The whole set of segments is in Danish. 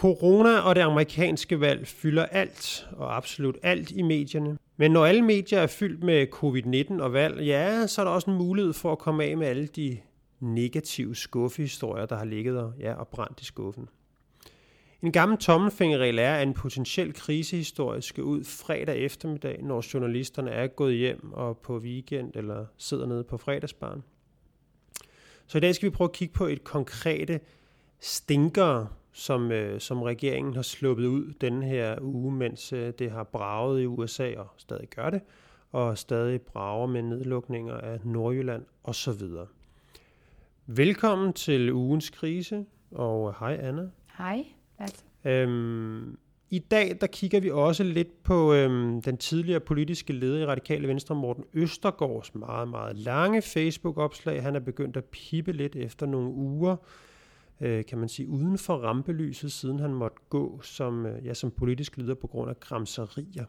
Corona og det amerikanske valg fylder alt, og absolut alt i medierne. Men når alle medier er fyldt med covid-19 og valg, ja, så er der også en mulighed for at komme af med alle de negative skuffehistorier, der har ligget der, ja, og brændt i skuffen. En gammel tommelfingerregel er, at en potentiel krisehistorie skal ud fredag eftermiddag, når journalisterne er gået hjem og på weekend eller sidder nede på fredagsbarn. Så i dag skal vi prøve at kigge på et konkrete stinker, som, øh, som regeringen har sluppet ud denne her uge, mens øh, det har braget i USA og stadig gør det, og stadig brager med nedlukninger af Nordjylland osv. Velkommen til ugens krise, og hej Anna. Hej. Altså. Øhm, I dag der kigger vi også lidt på øhm, den tidligere politiske leder i Radikale Venstre, Morten Østergaards meget, meget lange Facebook-opslag. Han er begyndt at pippe lidt efter nogle uger, øh, kan man sige, uden for rampelyset, siden han måtte gå som, øh, ja, som politisk leder på grund af gramserier.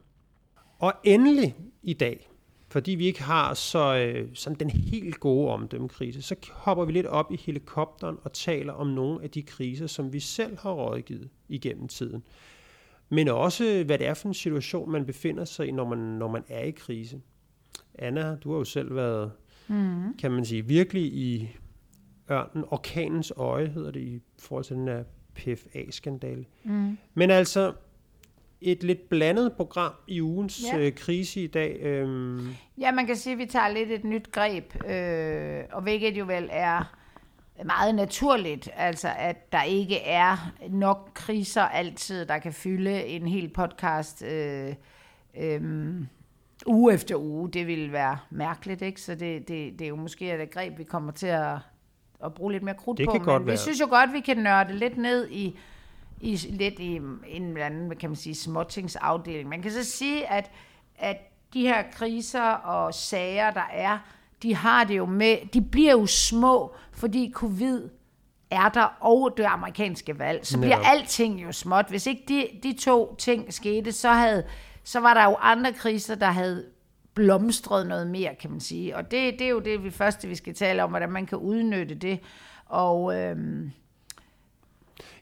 Og endelig i dag, fordi vi ikke har så øh, sådan den helt gode omdømmekrise, så hopper vi lidt op i helikopteren og taler om nogle af de kriser, som vi selv har rådgivet igennem tiden. Men også, hvad det er for en situation, man befinder sig i, når man, når man er i krise. Anna, du har jo selv været, mm. kan man sige, virkelig i ørnen, orkanens øje hedder det i forhold til den her PFA-skandale. Mm. Men altså, et lidt blandet program i ugens ja. øh, krise i dag. Øhm. Ja, man kan sige, at vi tager lidt et nyt greb, øh, og hvilket jo vel er meget naturligt, altså at der ikke er nok kriser altid, der kan fylde en hel podcast øh, øh, uge efter uge. Det ville være mærkeligt, ikke? Så det, det, det er jo måske et greb, vi kommer til at, at bruge lidt mere krudt det på. Kan men godt vi være. synes jo godt, vi kan nørde lidt ned i i, lidt i en eller anden, kan man sige, småtingsafdeling. Man kan så sige, at, at de her kriser og sager, der er, de har det jo med, de bliver jo små, fordi covid er der, og det amerikanske valg. Så bliver Netop. alting jo småt. Hvis ikke de, de to ting skete, så, havde, så var der jo andre kriser, der havde blomstret noget mere, kan man sige. Og det, det er jo det vi første, vi skal tale om, hvordan man kan udnytte det. Og øhm,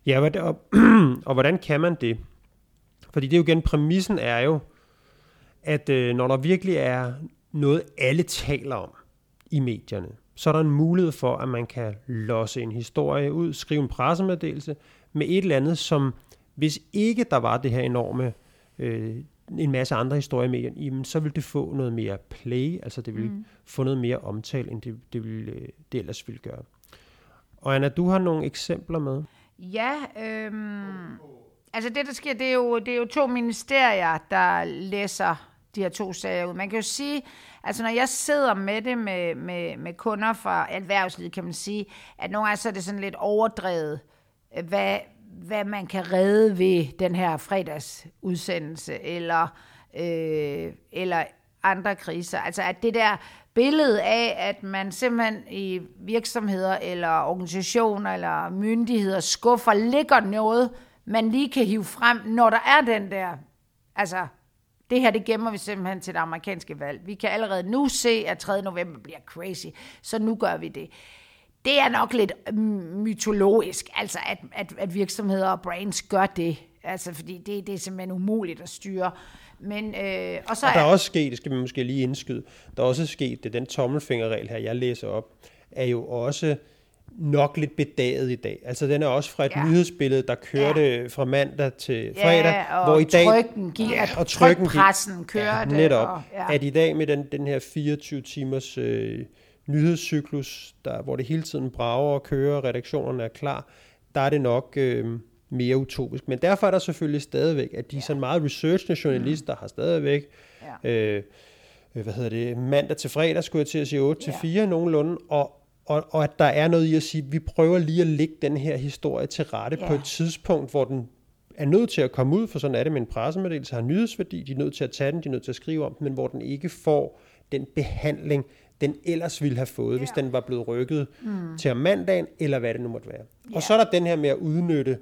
Ja, og, og hvordan kan man det? Fordi det er jo igen, præmissen er jo, at øh, når der virkelig er noget, alle taler om i medierne, så er der en mulighed for, at man kan losse en historie ud, skrive en pressemeddelelse med et eller andet, som hvis ikke der var det her enorme, øh, en masse andre historier i medierne, jamen, så ville det få noget mere play, altså det ville mm. få noget mere omtale, end det, det, ville, øh, det ellers ville gøre. Og Anna, du har nogle eksempler med. Ja, øhm, altså det der sker, det er, jo, det er jo to ministerier, der læser de her to sager ud. Man kan jo sige, altså når jeg sidder med det med, med, med kunder fra erhvervslivet, kan man sige, at nogle gange så er det sådan lidt overdrevet, hvad, hvad man kan redde ved den her fredagsudsendelse, eller, øh, eller andre kriser. Altså at det der billede af, at man simpelthen i virksomheder eller organisationer eller myndigheder skuffer, ligger noget, man lige kan hive frem, når der er den der, altså det her, det gemmer vi simpelthen til det amerikanske valg. Vi kan allerede nu se, at 3. november bliver crazy, så nu gør vi det. Det er nok lidt mytologisk, altså at, at, at virksomheder og brands gør det, altså fordi det, det er simpelthen umuligt at styre. Men, øh, og så og der er også sket, det skal vi måske lige indskyde, der er også sket, det den tommelfingerregel her, jeg læser op, er jo også nok lidt bedaget i dag. Altså den er også fra et ja. nyhedsbillede, der kørte ja. fra mandag til fredag, ja, hvor i dag trykken gik, ja, og trykken pressen kørte. Ja, netop. Og, ja. At i dag med den, den her 24 timers øh, nyhedscyklus, der, hvor det hele tiden brager og kører, redaktionerne er klar, der er det nok øh, mere utopisk. Men derfor er der selvfølgelig stadigvæk, at de ja. sådan meget researchende journalister mm. har stadigvæk, ja. øh, hvad hedder det, mandag til fredag, skulle jeg til at sige 8 til 4 nogenlunde, og, og, og at der er noget i at sige, vi prøver lige at lægge den her historie til rette ja. på et tidspunkt, hvor den er nødt til at komme ud, for sådan er det med en pressemeddelelse, har nyhedsværdi, de er nødt til at tage den, de er nødt til at skrive om den, men hvor den ikke får den behandling, den ellers ville have fået, ja. hvis den var blevet rykket mm. til om mandagen, eller hvad det nu måtte være. Ja. Og så er der den her med at udnytte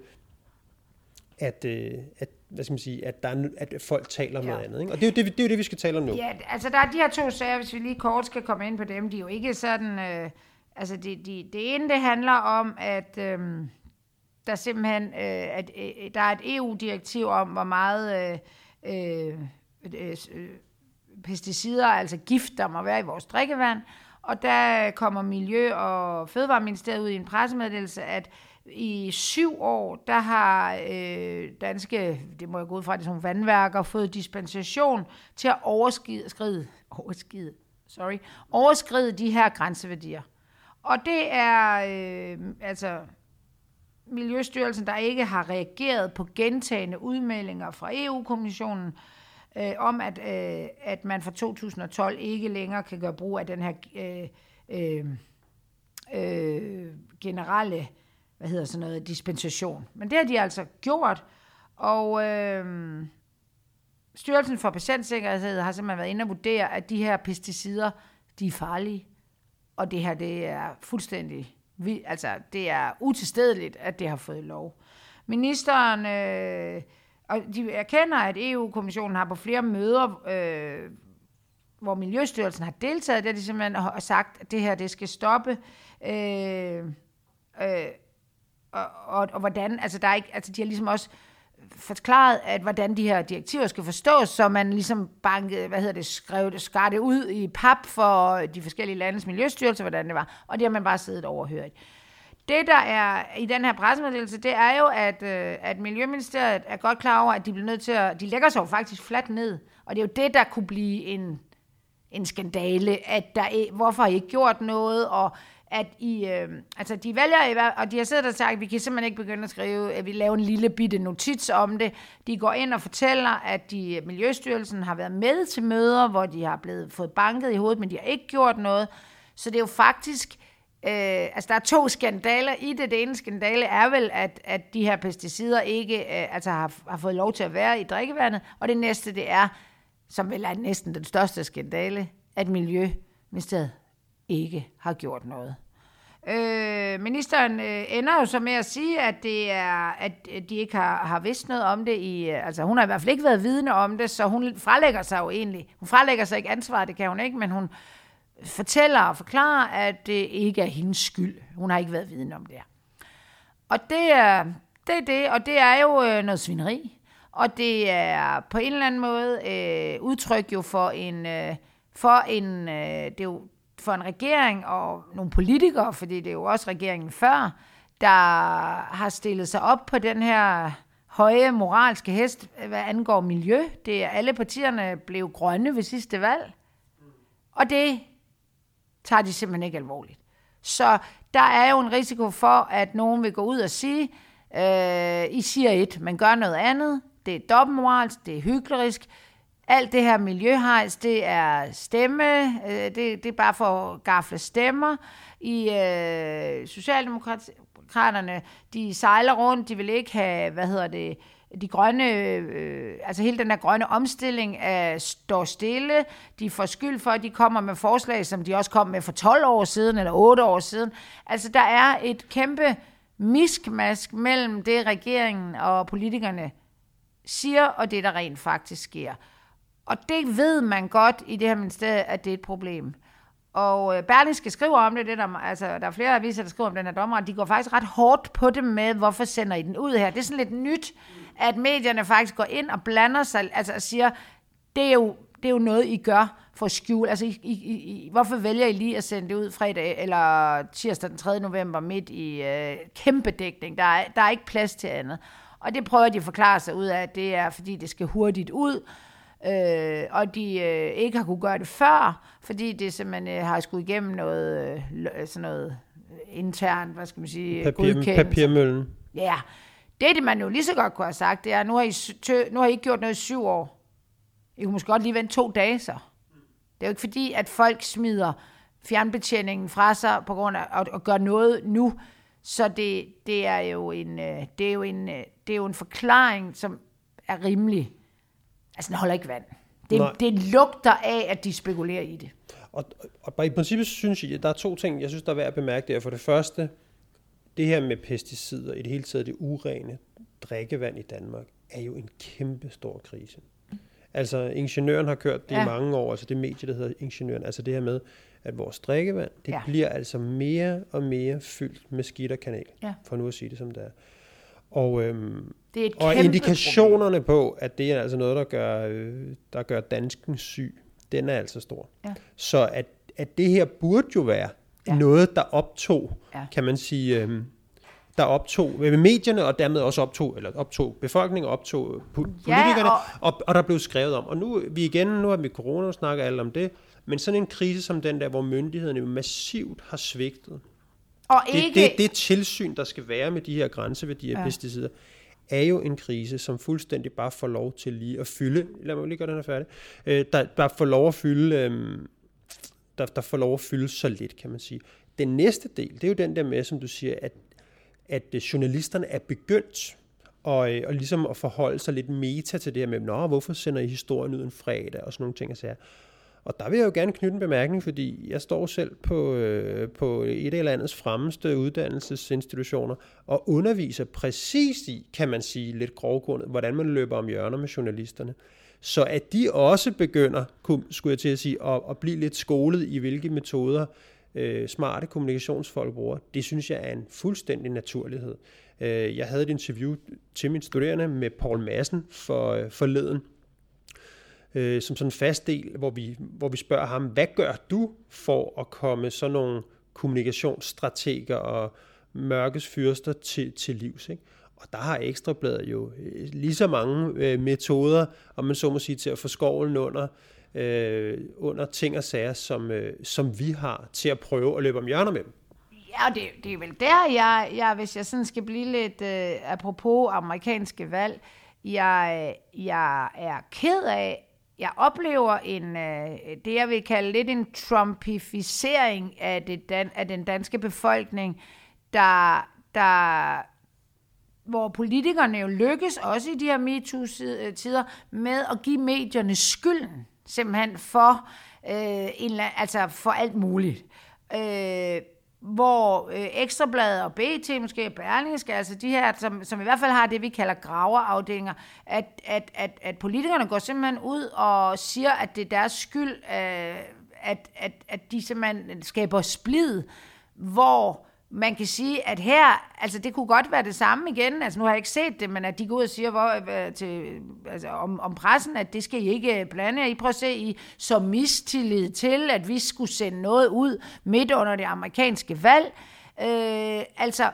at, øh, at, hvad skal man sige, at, der er, at folk taler om ja. noget andet. Ikke? Og det er, jo det, det er jo det, vi skal tale om nu. Ja, altså der er de her to sager, hvis vi lige kort skal komme ind på dem, de er jo ikke sådan... Øh, altså det, de, det ene, det handler om, at... Øh, der simpelthen, øh, at øh, der er et EU-direktiv om, hvor meget øh, øh, øh, pesticider, altså gift, der må være i vores drikkevand. Og der kommer Miljø- og Fødevareministeriet ud i en pressemeddelelse, at i syv år, der har øh, danske, det må jeg gå ud fra, det som vandværker, fået dispensation til at overskride, overskride, sorry, overskride de her grænseværdier. Og det er øh, altså Miljøstyrelsen, der ikke har reageret på gentagende udmeldinger fra EU-kommissionen øh, Øh, om, at, øh, at man fra 2012 ikke længere kan gøre brug af den her øh, øh, øh, generelle hvad hedder sådan noget, dispensation. Men det har de altså gjort, og øh, Styrelsen for Patientsikkerhed har simpelthen været inde og vurdere, at de her pesticider, de er farlige, og det her, det er fuldstændig, altså det er utilstedeligt, at det har fået lov. Ministeren, øh, og de erkender, at EU-kommissionen har på flere møder, øh, hvor Miljøstyrelsen har deltaget, der de simpelthen har sagt, at det her, det skal stoppe. Øh, øh, og, og, og hvordan, altså der er ikke, altså de har ligesom også forklaret, at hvordan de her direktiver skal forstås, så man ligesom bankede, hvad hedder det, skrev det, skar det ud i pap for de forskellige landes miljøstyrelser, hvordan det var, og det har man bare siddet overhørt. Det, der er i den her pressemeddelelse, det er jo, at, øh, at Miljøministeriet er godt klar over, at de bliver nødt til at, de lægger sig jo faktisk fladt ned, og det er jo det, der kunne blive en, en skandale, at der, hvorfor har I ikke gjort noget, og at I, øh, altså de vælger, og de har siddet og sagt, at vi kan simpelthen ikke begynde at skrive, at vi laver en lille bitte notits om det. De går ind og fortæller, at de, Miljøstyrelsen har været med til møder, hvor de har blevet fået banket i hovedet, men de har ikke gjort noget. Så det er jo faktisk, øh, altså der er to skandaler i det. Det ene skandale er vel, at, at de her pesticider ikke øh, altså har, har fået lov til at være i drikkevandet, og det næste det er, som vel er næsten den største skandale, at Miljøministeriet ikke har gjort noget. Øh, ministeren øh, ender jo så med at sige, at det er, at de ikke har, har vidst noget om det i, øh, altså hun har i hvert fald ikke været vidne om det, så hun frelægger sig jo egentlig, hun frelægger sig ikke ansvar, det kan hun ikke, men hun fortæller og forklarer, at det ikke er hendes skyld. Hun har ikke været viden om det Og det er det, er det og det er jo øh, noget svineri. Og det er på en eller anden måde øh, udtryk jo for en, øh, for en, øh, det er jo for en regering og nogle politikere, fordi det er jo også regeringen før, der har stillet sig op på den her høje moralske hest, hvad angår miljø. Det er alle partierne blev grønne ved sidste valg. Og det tager de simpelthen ikke alvorligt. Så der er jo en risiko for, at nogen vil gå ud og sige, øh, I siger et, men gør noget andet. Det er dobbeltmoralsk, det er hyklerisk, alt det her miljøhejs, det er stemme, øh, det, det er bare for at gafle stemmer. I øh, Socialdemokraterne, de sejler rundt, de vil ikke have, hvad hedder det, de grønne, øh, altså hele den der grønne omstilling øh, står stille. De får skyld for, at de kommer med forslag, som de også kom med for 12 år siden eller 8 år siden. Altså der er et kæmpe miskmask mellem det, regeringen og politikerne siger, og det, der rent faktisk sker. Og det ved man godt i det her ministerie, at det er et problem. Og øh, Berlingske skriver om det, det der, altså, der er flere aviser, der skriver om den her dommer, og de går faktisk ret hårdt på det med, hvorfor sender I den ud her. Det er sådan lidt nyt, at medierne faktisk går ind og blander sig, altså og siger, det er jo, det er jo noget, I gør for skjul. Altså, I, I, I, hvorfor vælger I lige at sende det ud fredag eller tirsdag den 3. november midt i øh, kæmpe dækning? Der er, der er ikke plads til andet. Og det prøver de at forklare sig ud af, at det er, fordi det skal hurtigt ud, øh, og de øh, ikke har kunne gøre det før, fordi det simpelthen øh, har skulle igennem noget, øh, sådan noget internt, hvad skal man sige, Papir, Papirmøllen. Ja, det det man jo lige så godt kunne have sagt, det er, nu har I, tø, nu har I ikke gjort noget i syv år. I kunne måske godt lige vente to dage så. Det er jo ikke fordi, at folk smider fjernbetjeningen fra sig på grund af at, at gøre noget nu. Så det, det er jo en, øh, det er jo en, øh, det er jo en forklaring, som er rimelig. Altså, den holder ikke vand. Det, det lugter af, at de spekulerer i det. Og, og, og i princippet synes jeg, at der er to ting, jeg synes, der er værd at bemærke der. For det første, det her med pesticider, i det hele taget det urene drikkevand i Danmark, er jo en kæmpe stor krise. Altså, ingeniøren har kørt det ja. i mange år, altså det medie, der hedder ingeniøren, altså det her med, at vores drikkevand, det ja. bliver altså mere og mere fyldt med skidt og kanal, ja. for nu at sige det som det er. Og, øhm, Det er og indikationerne på, at det er altså noget, der gør, øh, der gør dansken syg, den er altså stor. Ja. Så at, at det her burde jo være Ja. ja. noget, der optog, Ja. ja. kan man sige, øhm, der optog ved medierne, og dermed også optog, eller optog befolkningen, og optog politikerne, og- og, og, og der blev skrevet om. Og nu vi igen, nu har vi corona, snakker alle om det, men sådan en krise som den der, hvor myndighederne jo massivt har svigtet, Og det, ikke, det, det tilsyn, der skal være med de her grænseværdier af Ja. ja. pesticider, er jo en krise, som fuldstændig bare får lov til lige at fylde, lad mig lige gøre den her færdig, øh, der bare får lov at fylde, øh, der, der får lov at fylde så lidt, kan man sige. Den næste del, det er jo den der med, som du siger, at, at øh, journalisterne er begyndt og, øh, og ligesom at forholde sig lidt meta til det her med, Nå, hvorfor sender I historien ud en fredag, og sådan nogle ting. Og, og der vil jeg jo gerne knytte en bemærkning, fordi jeg står selv på, øh, på et af landets fremmeste uddannelsesinstitutioner og underviser præcis i, kan man sige lidt grovgrundet, hvordan man løber om hjørner med journalisterne. Så at de også begynder, skulle jeg til at sige, at, at blive lidt skolet i, hvilke metoder øh, smarte kommunikationsfolk bruger, det synes jeg er en fuldstændig naturlighed. Øh, jeg havde et interview til mine studerende med Paul Madsen for øh, forleden, øh, som sådan en fast del, hvor vi, hvor vi spørger ham, hvad gør du for at komme sådan nogle kommunikationsstrateger og mørkes fyrster til, til livs? Ikke? Og der har Ekstrabladet jo øh, lige så mange øh, metoder, om man så må sige, til at få skovlen under, øh, under ting og sager, som, øh, som vi har til at prøve at løbe om hjørner med dem. Ja, det, det er vel der, jeg, jeg, hvis jeg sådan skal blive lidt øh, apropos amerikanske valg, jeg, jeg er ked af, jeg oplever en, øh, det jeg vil kalde lidt en trumpificering af, det dan, af den danske befolkning, der, der hvor politikerne jo lykkes, også i de her MeToo-tider, med at give medierne skylden, simpelthen for, øh, en, altså for alt muligt. Øh, hvor øh, Ekstrabladet og BT, måske Berlingske, altså de her, som, som i hvert fald har det, vi kalder graverafdelinger, at, at, at, at politikerne går simpelthen ud og siger, at det er deres skyld, øh, at, at, at de simpelthen skaber splid, hvor man kan sige, at her, altså det kunne godt være det samme igen, altså nu har jeg ikke set det, men at de går ud og siger hvor, øh, til, altså om, om pressen, at det skal I ikke øh, blande jer i. Prøv at se, I så mistillid til, at vi skulle sende noget ud midt under det amerikanske valg. Øh, altså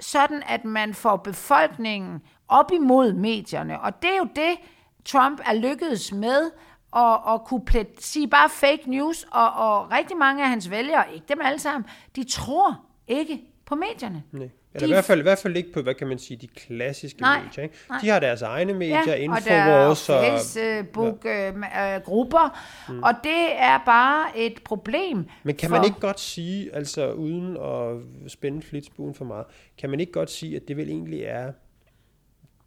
sådan, at man får befolkningen op imod medierne, og det er jo det, Trump er lykkedes med, at, at kunne plet, sige bare fake news, og, og rigtig mange af hans vælgere, ikke dem alle sammen, de tror ikke på medierne. Nej. De- Eller i hvert, fald, i hvert fald ikke på, hvad kan man sige, de klassiske Nej, medier. Ikke? nej. De har deres egne medier, Ja, og Infowars der og... er Facebook-grupper, mm. og det er bare et problem. Men kan for- man ikke godt sige, altså uden at spænde flitsbuen for meget, kan man ikke godt sige, at det vel egentlig er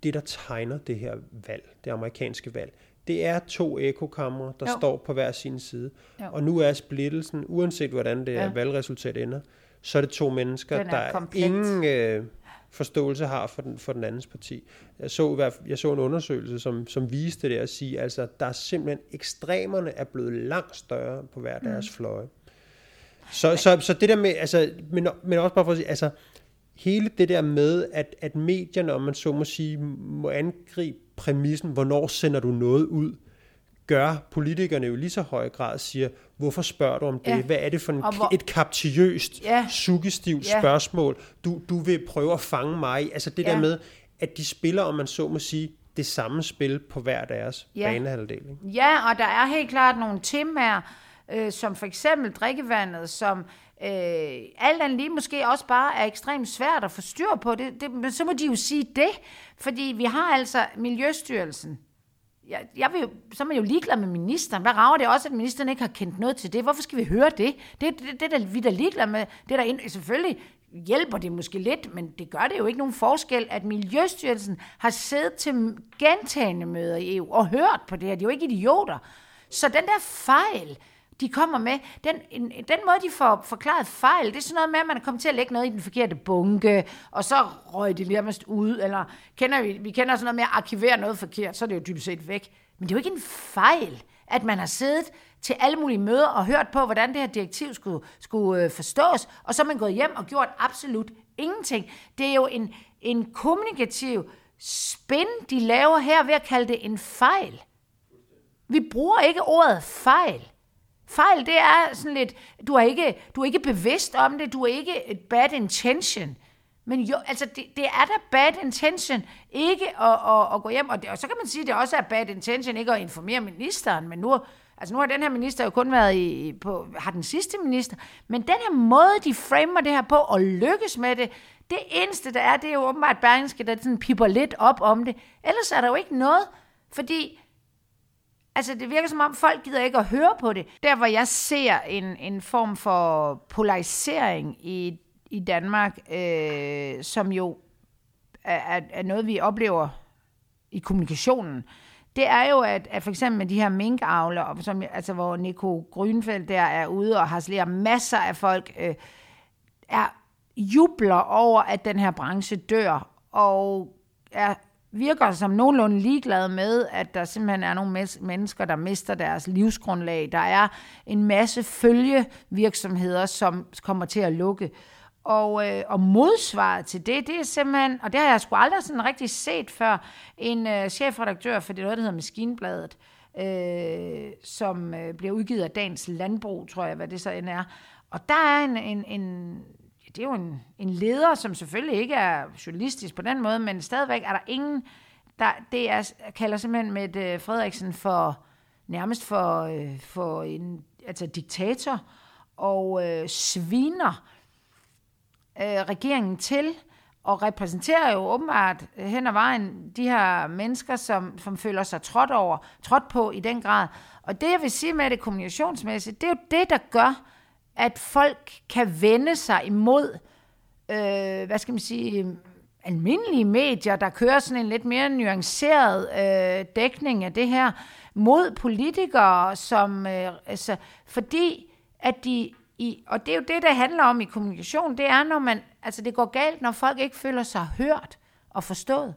det, der tegner det her valg, det amerikanske valg. Det er to ekokamre, der Jo. står på hver sin side. Jo. Og nu er splittelsen, uanset hvordan det Ja. ja. valgresultat ender, så er det to mennesker, er der komplet. ingen øh, forståelse har for den, for den andens parti. Jeg så, jeg så en undersøgelse, som, som viste det at sige, altså der er simpelthen, ekstremerne er blevet langt større på hver deres Mm. fløje. Så, så, så det der med, altså, men, men også bare for at sige, altså, hele det der med, at, at medierne, om man så må sige, må angribe præmissen, hvornår sender du noget ud, gør politikerne jo lige så høj grad siger, hvorfor spørger du om det? Ja. Hvad er det for en, hvor- et kaptiøst, Ja. suggestivt Ja. spørgsmål, du, du vil prøve at fange mig i? Altså det Ja. der med, at de spiller, om man så må sige, det samme spil på hver deres ja. banehalvdel. Ikke? Ja, og der er helt klart nogle temaer, øh, som for eksempel drikkevandet, som øh, alt andet lige måske også bare er ekstremt svært at få styr på. Det, det, men så må de jo sige det, fordi vi har altså Miljøstyrelsen. Jeg, jeg vil jo, så er man jo ligeglad med ministeren. Hvad rager det også, at ministeren ikke har kendt noget til det? Hvorfor skal vi høre det? Det, det, det der, vi er da ligeglade med. Det der ind, selvfølgelig hjælper det måske lidt, men det gør det jo ikke nogen forskel, at Miljøstyrelsen har siddet til gentagende møder i EU og hørt på det her. De er jo ikke idioter. Så den der fejl, de kommer med, den, en, den måde, de får forklaret fejl, det er sådan noget med, at man er kommet til at lægge noget i den forkerte bunke, og så røg det nærmest ud, eller kender vi, vi kender sådan noget med at arkivere noget forkert, så er det jo dybest set væk. Men det er jo ikke en fejl, at man har siddet til alle mulige møder og hørt på, hvordan det her direktiv skulle, skulle øh, forstås, og så er man gået hjem og gjort absolut ingenting. Det er jo en, en kommunikativ spin, de laver her ved at kalde det en fejl. Vi bruger ikke ordet fejl. Fejl, det er sådan lidt, du er ikke, du er ikke bevidst om det, du er ikke et bad intention. Men jo, altså det, det er da bad intention ikke at, at, at gå hjem, og, det, og så kan man sige, at det også er bad intention ikke at informere ministeren, men nu, altså nu har den her minister jo kun været i, på, har den sidste minister, men den her måde, de framer det her på, og lykkes med det, det eneste, der er, det er jo åbenbart Berlingske, der sådan piper lidt op om det. Ellers er der jo ikke noget, fordi Altså, det virker som om, folk gider ikke at høre på det. Der, hvor jeg ser en, en form for polarisering i, i Danmark, øh, som jo er, er, noget, vi oplever i kommunikationen, det er jo, at, at for eksempel med de her minkavler, som, altså, hvor Nico Grønfeldt der er ude og har masser af folk, øh, er jubler over, at den her branche dør, og er virker som nogenlunde ligeglad med, at der simpelthen er nogle mennesker, der mister deres livsgrundlag. Der er en masse følgevirksomheder, som kommer til at lukke. Og, øh, og modsvaret til det, det er simpelthen, og det har jeg sgu aldrig sådan rigtig set før, en øh, chefredaktør for det noget, der hedder Maskinbladet, øh, som øh, bliver udgivet af Dagens Landbrug, tror jeg, hvad det så end er. Og der er en, en, en det er jo en, en leder, som selvfølgelig ikke er journalistisk på den måde, men stadigvæk er der ingen, der, det er, kalder simpelthen med uh, Frederiksen for nærmest for, øh, for en altså diktator, og øh, sviner øh, regeringen til, og repræsenterer jo åbenbart hen ad vejen de her mennesker, som, som føler sig trådt over, trådt på i den grad. Og det, jeg vil sige med det kommunikationsmæssigt, det er jo det, der gør, at folk kan vende sig imod, øh, hvad skal man sige, almindelige medier, der kører sådan en lidt mere nuanceret øh, dækning af det her, mod politikere, som, øh, altså, fordi at de, i, og det er jo det, der handler om i kommunikation, det er, når man, altså det går galt, når folk ikke føler sig hørt og forstået.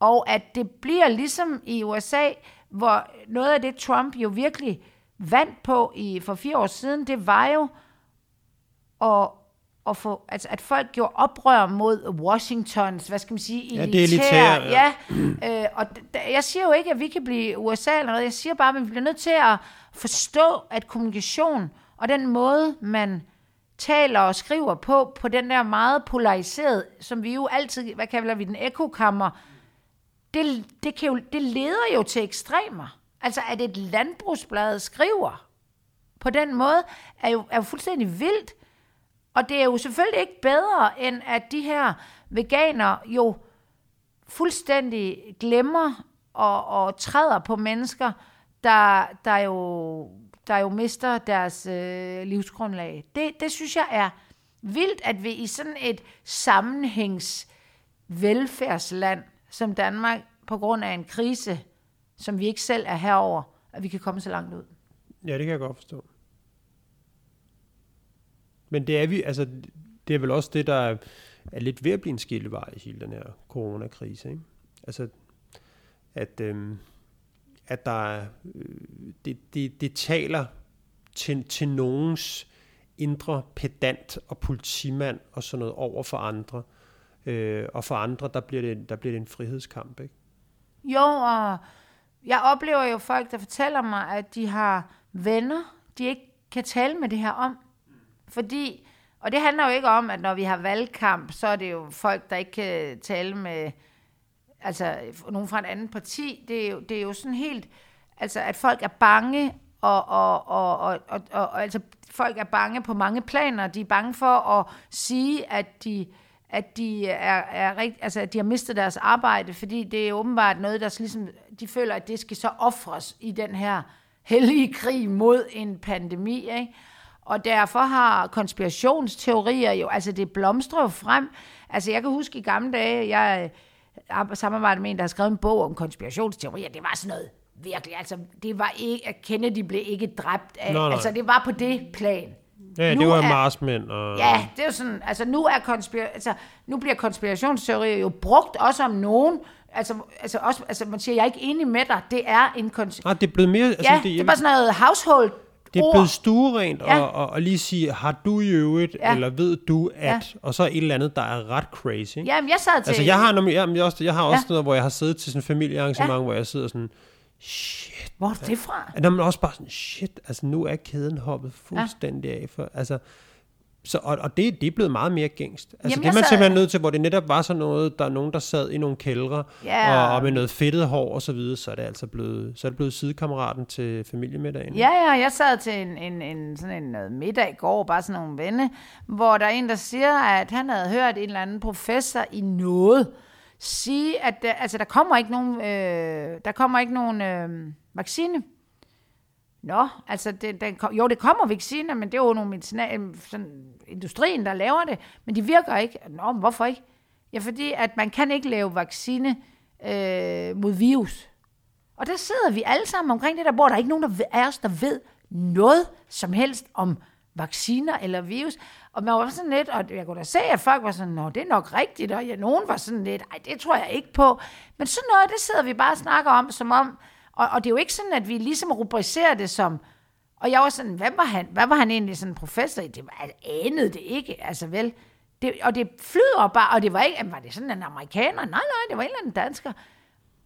Og at det bliver ligesom i USA, hvor noget af det Trump jo virkelig vandt på i, for fire år siden, det var jo at, at, få, altså, at folk gjorde oprør mod Washingtons, hvad skal man sige, elitær. Ja, det er elitær. Ja, ja øh, og d- jeg siger jo ikke, at vi kan blive USA eller noget. Jeg siger bare, at vi bliver nødt til at forstå, at kommunikation og den måde, man taler og skriver på, på den der meget polariseret, som vi jo altid, hvad kalder vi den, ekokammer, det, det, kan jo, det leder jo til ekstremer. Altså, at et landbrugsblad skriver på den måde, er jo, er jo fuldstændig vildt. Og det er jo selvfølgelig ikke bedre, end at de her veganer jo fuldstændig glemmer og, og træder på mennesker, der, der, jo, der jo mister deres øh, livsgrundlag. Det, det synes jeg er vildt, at vi i sådan et sammenhængs velfærdsland som Danmark, på grund af en krise, som vi ikke selv er herover, at vi kan komme så langt ud. Ja, det kan jeg godt forstå. Men det er vi, altså, det er vel også det, der er lidt ved at blive en skillevej i hele den her coronakrise. Ikke? Altså, at, øhm, at der er, øh, det, det, det taler til, til nogens indre pedant og politimand og sådan noget over for andre. Øh, og for andre, der bliver, det, der bliver det en frihedskamp, ikke? Jo, og jeg oplever jo folk, der fortæller mig, at de har venner, de ikke kan tale med det her om. Fordi, og det handler jo ikke om, at når vi har valgkamp, så er det jo folk, der ikke kan tale med altså nogen fra et andet parti. Det er jo, det er jo sådan helt, altså at folk er bange, og, og, og, og, og, og, og altså folk er bange på mange planer. De er bange for at sige, at de at de, er, er rigt, altså, at de har mistet deres arbejde, fordi det er åbenbart noget, der ligesom, de føler, at det skal så ofres i den her hellige krig mod en pandemi. Ikke? Og derfor har konspirationsteorier jo, altså det blomstrer jo frem. Altså jeg kan huske i gamle dage, jeg har samarbejdet med en, der har skrevet en bog om konspirationsteorier. Det var sådan noget virkelig, altså det var ikke, at Kennedy blev ikke dræbt af, nej, nej. altså det var på det plan. Ja, nu det var er, marsmænd. Og... Ja, det er jo sådan, altså nu, er konspira- altså, nu bliver konspirationsteorier jo brugt også om nogen, altså, altså, også, altså man siger, jeg er ikke enig med dig, det er en konspirationsteori. Ah, det er blevet mere... Altså, ja, det, det er bare sådan noget household Det er blevet stuerent Ja. ja. og, og, og lige sige, har du i øvrigt, Ja. ja. eller ved du at, Ja. ja. og så et eller andet, der er ret crazy. ikke? Jamen, jeg sad til... Altså, jeg har, jeg, jeg, også, jeg har også Ja. noget, hvor jeg har siddet til sådan en familiearrangement, Ja. ja. hvor jeg sidder sådan, shit. Hvor er det fra? Og når man også bare sådan, shit, altså nu er kæden hoppet fuldstændig af. For, altså, så, og, og det, det er blevet meget mere gængst. Altså, Jamen, det er man sad- simpelthen nødt til, hvor det netop var sådan noget, der er nogen, der sad i nogle kældre, Ja. og, og med noget fedtet hår og så videre, så er det altså blevet, så er det blevet sidekammeraten til familiemiddagen. Ja, ja, jeg sad til en, en, en, sådan en noget middag i går, bare sådan nogle venne, hvor der er en, der siger, at han havde hørt en eller anden professor i noget sige, at der, altså, der kommer ikke nogen, øh, der kommer ikke nogen øh, vaccine. Nå, altså, det, den, jo, det kommer vacciner, men det er jo nogle medicina, øh, sådan, industrien, der laver det, men de virker ikke. Nå, men hvorfor ikke? Ja, fordi at man kan ikke lave vaccine øh, mod virus. Og der sidder vi alle sammen omkring det der bord. Der er ikke nogen der ved- af os, der ved noget som helst om vacciner eller virus. Og man var sådan lidt, og jeg kunne da se, at folk var sådan, nå, det er nok rigtigt, og ja, nogen var sådan lidt, ej, det tror jeg ikke på. Men sådan noget, det sidder vi bare og snakker om, som om, og, og det er jo ikke sådan, at vi ligesom rubricerer det som, og jeg var sådan, hvad var han, hvad var han egentlig sådan professor i? Det var, jeg anede det ikke, altså vel. Det, og det flyder bare, og det var ikke, var det sådan en amerikaner? Nej, nej, det var en eller anden dansker.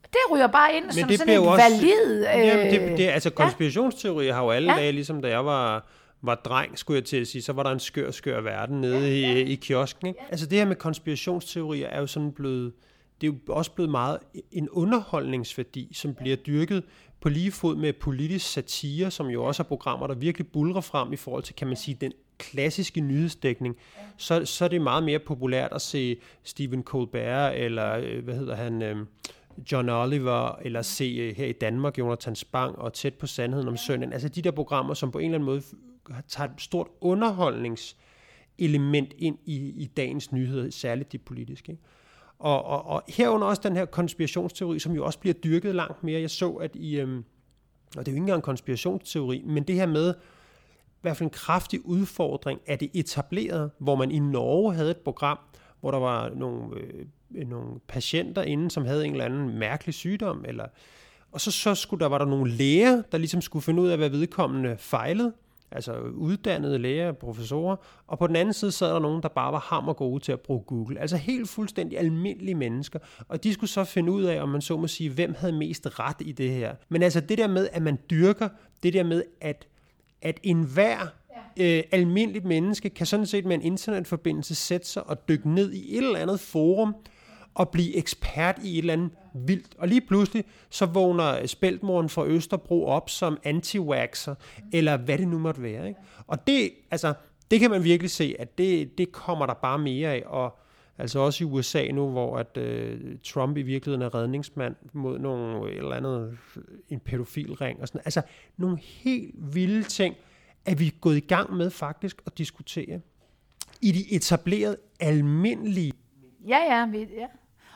Det ryger bare ind som det sådan et jo også- valid... Øh, Jamen, det, det, altså konspirationsteorier har jo alle Ja. ja. dage, ligesom da jeg var, var dreng, skulle jeg til at sige, så var der en skør, skør verden nede ja, ja. i, i kiosken. Ikke? Altså det her med konspirationsteorier er jo sådan blevet, det er jo også blevet meget en underholdningsværdi, som bliver dyrket på lige fod med politisk satire, som jo også er programmer, der virkelig bulrer frem i forhold til, kan man sige, den klassiske nyhedsdækning, så, så er det meget mere populært at se Stephen Colbert, eller øh, hvad hedder han, øh, John Oliver, eller se øh, her i Danmark, Jonathan Spang, og Tæt på Sandheden om søndagen. Altså de der programmer, som på en eller anden måde tager et stort underholdningselement ind i, i dagens nyheder, særligt de politiske. Ikke? Og, og, og herunder også den her konspirationsteori, som jo også bliver dyrket langt mere. Jeg så, at i, øhm, og det er jo ikke engang en konspirationsteori, men det her med, i hvert fald en kraftig udfordring af det etablerede, hvor man i Norge havde et program, hvor der var nogle, øh, nogle patienter inde, som havde en eller anden mærkelig sygdom, eller, og så, så skulle der, var der nogle læger, der ligesom skulle finde ud af, hvad vedkommende fejlede, altså uddannede læger, professorer, og på den anden side sad der nogen, der bare var hammer gode til at bruge Google. Altså helt fuldstændig almindelige mennesker, og de skulle så finde ud af, om man så må sige, hvem havde mest ret i det her. Men altså det der med, at man dyrker, det der med, at at enhver øh, almindeligt menneske kan sådan set med en internetforbindelse sætte sig og dykke ned i et eller andet forum og blive ekspert i et eller andet vildt. Og lige pludselig, så vågner spæltmoren fra Østerbro op som anti-waxer, eller hvad det nu måtte være. Ikke? Og det, altså, det kan man virkelig se, at det, det kommer der bare mere af, og altså også i USA nu, hvor at øh, Trump i virkeligheden er redningsmand mod nogle øh, et eller andet, en pædofilring og sådan Altså nogle helt vilde ting, at vi gået i gang med faktisk at diskutere i de etablerede, almindelige Ja, ja, vi, ja.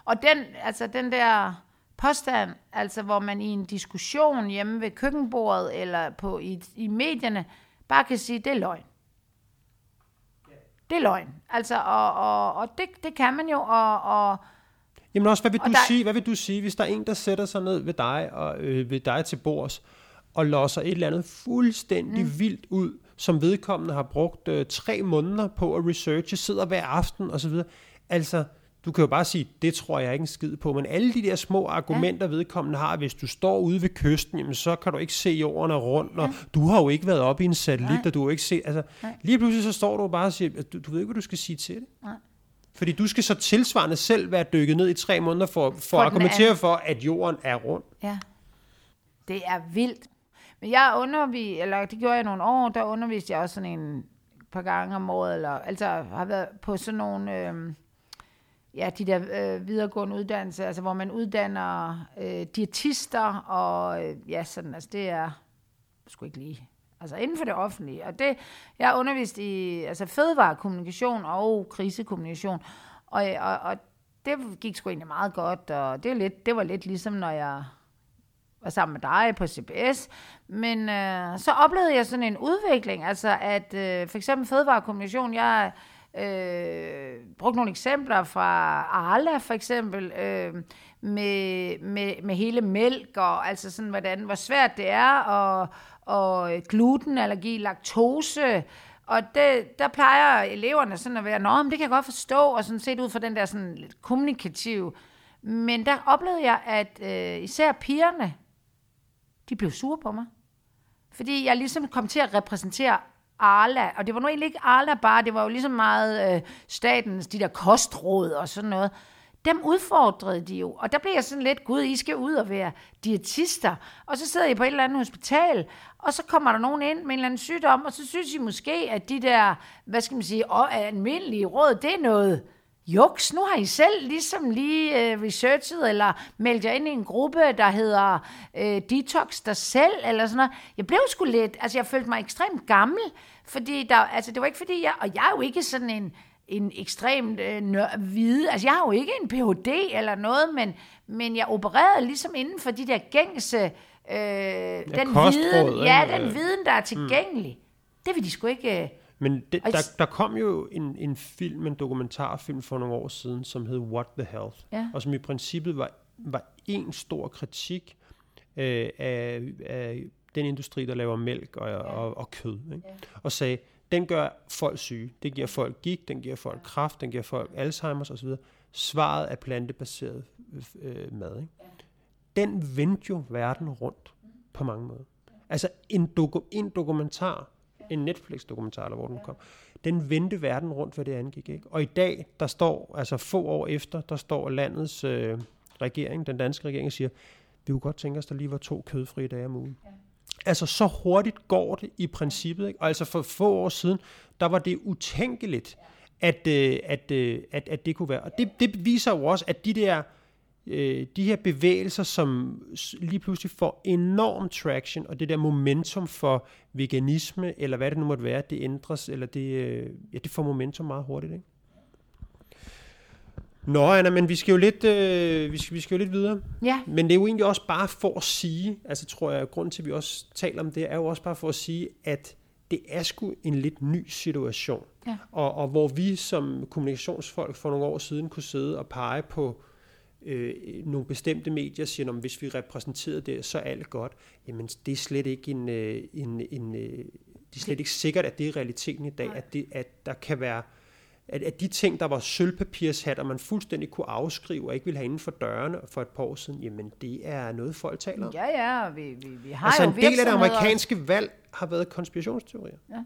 Og den, altså den der påstand, altså hvor man i en diskussion hjemme ved køkkenbordet eller på, i, i medierne, bare kan sige, det er løgn. Det er løgn. Altså, og, og, og det, det kan man jo, og, og Jamen også, hvad vil, Og du der- sige, hvad vil du sige, hvis der er en, der sætter sig ned ved dig, og, øh, ved dig til bords, og losser et eller andet fuldstændig mm. vildt ud, som vedkommende har brugt øh, tre måneder på at researche, sidder hver aften osv. Altså, du kan jo bare sige, det tror jeg ikke en skid på, men alle de der små argumenter, ja. vedkommende har, hvis du står ude ved kysten, jamen, så kan du ikke se jorden er rundt, og du har jo ikke været oppe i en satellit, Nej. og du har ikke set, altså, Nej. lige pludselig så står du bare og siger, at du, du ved ikke, hvad du skal sige til det. Nej. Fordi du skal så tilsvarende selv være dykket ned i tre måneder for, for, For at argumentere anden. for, at jorden er rund. Ja. Det er vildt. Men jeg undervis, eller det gjorde jeg nogle år, der underviste jeg også sådan en par gange om året, eller altså har været på sådan nogle, øh, ja, de der øh, videregående uddannelser, altså hvor man uddanner øh, diætister, og øh, ja, sådan, altså det er, sgu ikke lige, altså inden for det offentlige. Og det, jeg har undervist i altså fødevarekommunikation og krisekommunikation, og, og, og det gik sgu egentlig meget godt, og det, er lidt, det var lidt ligesom, når jeg var sammen med dig på CBS. Men øh, så oplevede jeg sådan en udvikling, altså at øh, for eksempel fødevarekommunikation, jeg øh, brugt nogle eksempler fra Arla for eksempel, øh, med, med, med hele mælk, og altså sådan, hvordan, hvor svært det er og, og øh, glutenallergi, laktose, og det, der plejer eleverne sådan at være, nå, men det kan jeg godt forstå, og sådan set ud fra den der sådan lidt kommunikative. Men der oplevede jeg, at øh, især pigerne, de blev sure på mig. Fordi jeg ligesom kom til at repræsentere Arla, og det var nu egentlig ikke Arla bare, det var jo ligesom meget øh, statens, de der kostråd og sådan noget. Dem udfordrede de jo, og der blev jeg sådan lidt, gud, I skal ud og være diætister, og så sidder I på et eller andet hospital, og så kommer der nogen ind med en eller anden sygdom, og så synes I måske, at de der, hvad skal man sige, almindelige råd, det er noget, Juks, nu har I selv ligesom lige øh, researchet eller meldt jer ind i en gruppe, der hedder øh, Detox dig selv, eller sådan noget. Jeg blev sgu lidt, altså jeg følte mig ekstremt gammel, fordi der, altså det var ikke fordi jeg, og jeg er jo ikke sådan en, en ekstremt øh, nør, hvide, altså jeg har jo ikke en Ph.D. eller noget, men, men jeg opererede ligesom inden for de der gængse, øh, ja, den viden, ja, den viden, der er tilgængelig. Mm. Det vil de sgu ikke... Øh, men det, der, der kom jo en, en film, en dokumentarfilm for nogle år siden, som hed What the Health, ja. og som i princippet var, var en stor kritik øh, af, af den industri, der laver mælk og, ja. og, og kød, ikke? Ja. og sagde, den gør folk syge. Det giver folk gik, den giver folk kraft, den giver folk Alzheimer's osv. Svaret er plantebaseret øh, mad. Ikke? Ja. Den vendte jo verden rundt på mange måder. Altså en, doku, en dokumentar en Netflix-dokumentar, eller hvor den kom. Den vendte verden rundt, hvad det angik. Ikke? Og i dag, der står, altså få år efter, der står landets øh, regering, den danske regering, og siger, vi kunne godt tænke os, der lige var to kødfrie dage om ugen. Ja. Altså, så hurtigt går det i princippet. Ikke? Og altså, for få år siden, der var det utænkeligt, at, øh, at, øh, at, at det kunne være. Og det, det viser jo også, at de der øh, de her bevægelser, som lige pludselig får enorm traction, og det der momentum for veganisme, eller hvad det nu måtte være, det ændres, eller det, øh, ja, det får momentum meget hurtigt, ikke? Nå, Anna, men vi skal jo lidt, øh, vi skal, vi skal jo lidt videre. Ja. Men det er jo egentlig også bare for at sige, altså tror jeg, grund til, at vi også taler om det, er jo også bare for at sige, at det er sgu en lidt ny situation. Ja. Og, og hvor vi som kommunikationsfolk for nogle år siden kunne sidde og pege på øh, nogle bestemte medier siger, at hvis vi repræsenterer det, så er alt godt. Jamen, det er slet ikke en, øh, en, en øh, det er slet ikke sikkert, at det er realiteten i dag, at, det, at der kan være at, at de ting, der var sølvpapirshatter, man fuldstændig kunne afskrive og ikke ville have inden for dørene for et par år siden, jamen det er noget, folk taler om. Ja, ja, vi, vi, vi har altså jo en del af det amerikanske valg har været konspirationsteorier. Ja.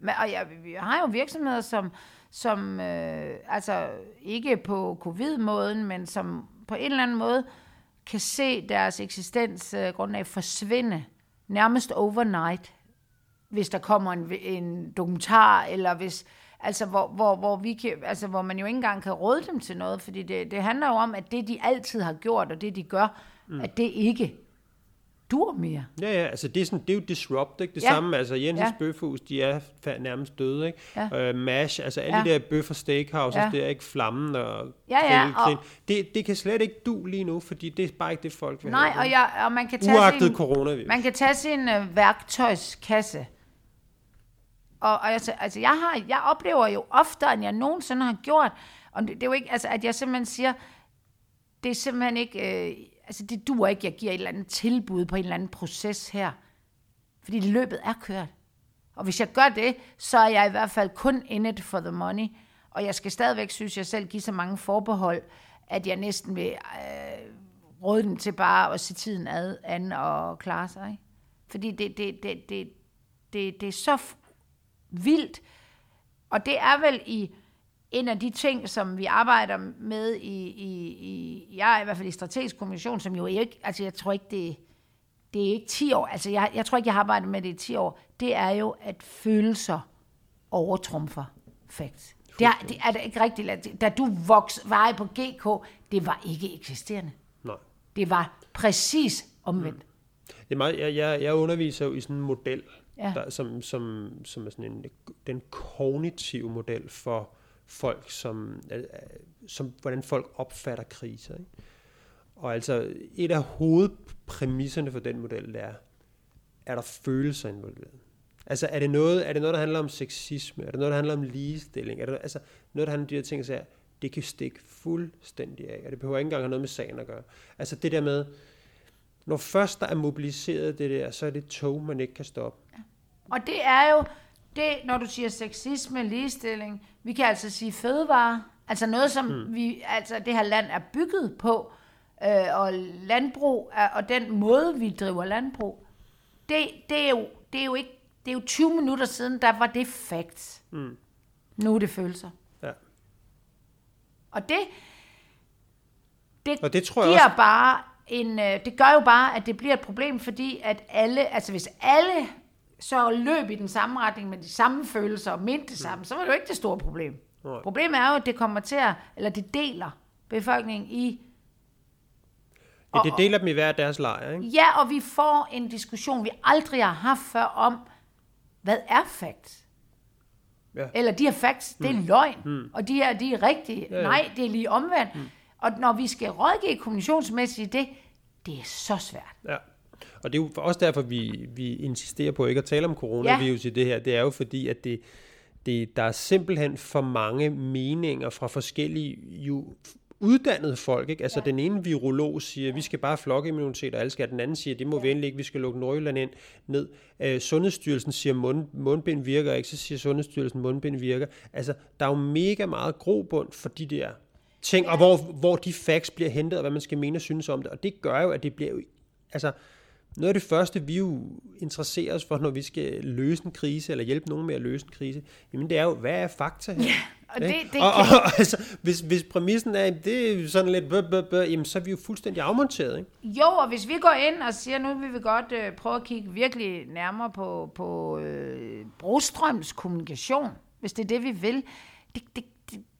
Men, og ja, vi har jo virksomheder, som, som øh, altså ikke på covid-måden, men som på en eller anden måde kan se deres eksistens øh, grundlag forsvinde nærmest overnight, hvis der kommer en, en dokumentar, eller hvis, altså hvor, hvor, hvor, vi kan, altså hvor man jo ikke engang kan råde dem til noget, fordi det, det handler jo om, at det de altid har gjort, og det de gør, mm. at det ikke dur mere. Ja, ja, altså det er, sådan, det er jo disrupt, ikke? Det ja. samme, altså Jensens ja. Bøfhus, de er nærmest døde, ikke? Ja. Uh, MASH, altså alle ja. de der bøffer steakhouses, ja. det er ikke flammen og, ja, ja, og det, det kan slet ikke du lige nu, fordi det er bare ikke det, folk vil Nej, have. og, jeg, og man kan tage Uagtet sin, coronavirus. Man kan tage sin uh, værktøjskasse, og, og altså, altså jeg, har, jeg oplever jo oftere, end jeg nogensinde har gjort, og det, det er jo ikke, altså at jeg simpelthen siger, det er simpelthen ikke... Øh, altså det duer ikke, jeg giver et eller andet tilbud på en eller anden proces her. Fordi løbet er kørt. Og hvis jeg gør det, så er jeg i hvert fald kun in it for the money. Og jeg skal stadigvæk, synes jeg selv, give så mange forbehold, at jeg næsten vil øh, råde dem til bare at se tiden ad, an og klare sig. Ikke? Fordi det, det, det, det, det, det er så vildt. Og det er vel i en af de ting, som vi arbejder med i, i, i jeg er i hvert fald i strategisk kommission, som jo ikke, altså jeg tror ikke, det, det er ikke 10 år, altså jeg, jeg tror ikke, jeg har arbejdet med det i 10 år, det er jo, at følelser overtrumfer facts. Det er, det er det ikke rigtigt. Da du voksede veje på GK, det var ikke eksisterende. Nej. Det var præcis omvendt. Mm. Det er meget, jeg, jeg, jeg underviser jo i sådan en model, ja. der, som, som, som er sådan en, den kognitive model for folk, som, øh, øh, som hvordan folk opfatter kriser. Ikke? Og altså, et af hovedpræmisserne for den model, det er, er der følelser involveret? Altså, er det, noget, er det noget, der handler om sexisme? Er det noget, der handler om ligestilling? Er det altså, noget, der handler om de her ting, så er, det kan stikke fuldstændig af, og det behøver ikke engang have noget med sagen at gøre. Altså det der med, når først der er mobiliseret det der, så er det tog, man ikke kan stoppe. Og det er jo, det, når du siger sexisme, ligestilling, vi kan altså sige fødevare, altså noget, som mm. vi, altså det her land er bygget på, øh, og landbrug, er, og den måde, vi driver landbrug, det, det, er jo, det er jo ikke, det er jo 20 minutter siden, der var det facts. Mm. Nu er det følelser. Ja. Og det, det, Og det tror jeg giver også- bare en, øh, det gør jo bare, at det bliver et problem, fordi at alle, altså hvis alle så løb i den samme retning med de samme følelser og mente det samme, så var det jo ikke det store problem. Nej. Problemet er jo, at det kommer til at, eller det deler befolkningen i, Ja, det deler dem i hver deres lejr, ikke? ja, og vi får en diskussion, vi aldrig har haft før om, hvad er facts? Ja. Eller de her facts, det er mm. løgn, mm. og de her, de er rigtige. Ja, ja. Nej, det er lige omvendt. Mm. Og når vi skal rådgive kommunikationsmæssigt det, det er så svært. Ja. Og det er jo også derfor, vi, vi insisterer på ikke at tale om coronavirus ja. i det her. Det er jo fordi, at det, det, der er simpelthen for mange meninger fra forskellige jo uddannede folk. Ikke? Altså ja. den ene virolog siger, at vi skal bare have flokimmunitet, og alle skal. Den anden siger, at det må ja. vi endelig ikke, vi skal lukke Nordjylland ind, ned. Øh, Sundhedsstyrelsen siger, at mund, mundbind virker ikke, så siger Sundhedsstyrelsen, at mundbind virker. Altså, der er jo mega meget grobund for de der ting, ja. og hvor, hvor de facts bliver hentet, og hvad man skal mene og synes om det. Og det gør jo, at det bliver jo, altså, noget af det første, vi jo interesserer os for, når vi skal løse en krise, eller hjælpe nogen med at løse en krise, jamen det er jo, hvad er fakta her? Ja, og det, det og, og, og, altså, hvis, hvis præmissen er, det er sådan lidt, bøh, bøh, bøh, jamen så er vi jo fuldstændig afmonteret. Ikke? Jo, og hvis vi går ind og siger, nu vil vi godt øh, prøve at kigge virkelig nærmere på, på øh, Brostrøms kommunikation, hvis det er det, vi vil, det, det,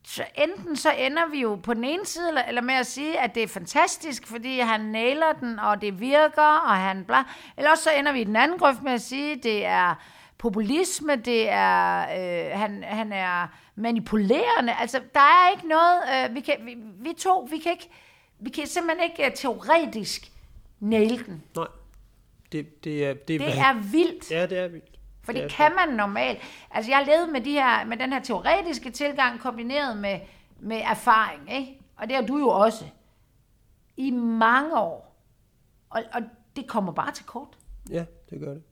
så enten så ender vi jo på den ene side, eller, eller med at sige, at det er fantastisk, fordi han nailer den, og det virker, og han bla. Eller også så ender vi i den anden grøft med at sige, at det er populisme, det er, øh, han, han er manipulerende. Altså, der er ikke noget, øh, vi, kan, vi, vi to, vi kan ikke, vi kan simpelthen ikke uh, teoretisk nail den. Nej, det, det er... Det, Det er vildt. Ja, det er vildt. For Det kan man normalt. Altså, jeg levet med, de her, med den her teoretiske tilgang kombineret med, med erfaring, ikke? Og det har du jo også. I mange år. Og, og det kommer bare til kort. Ja, det gør det.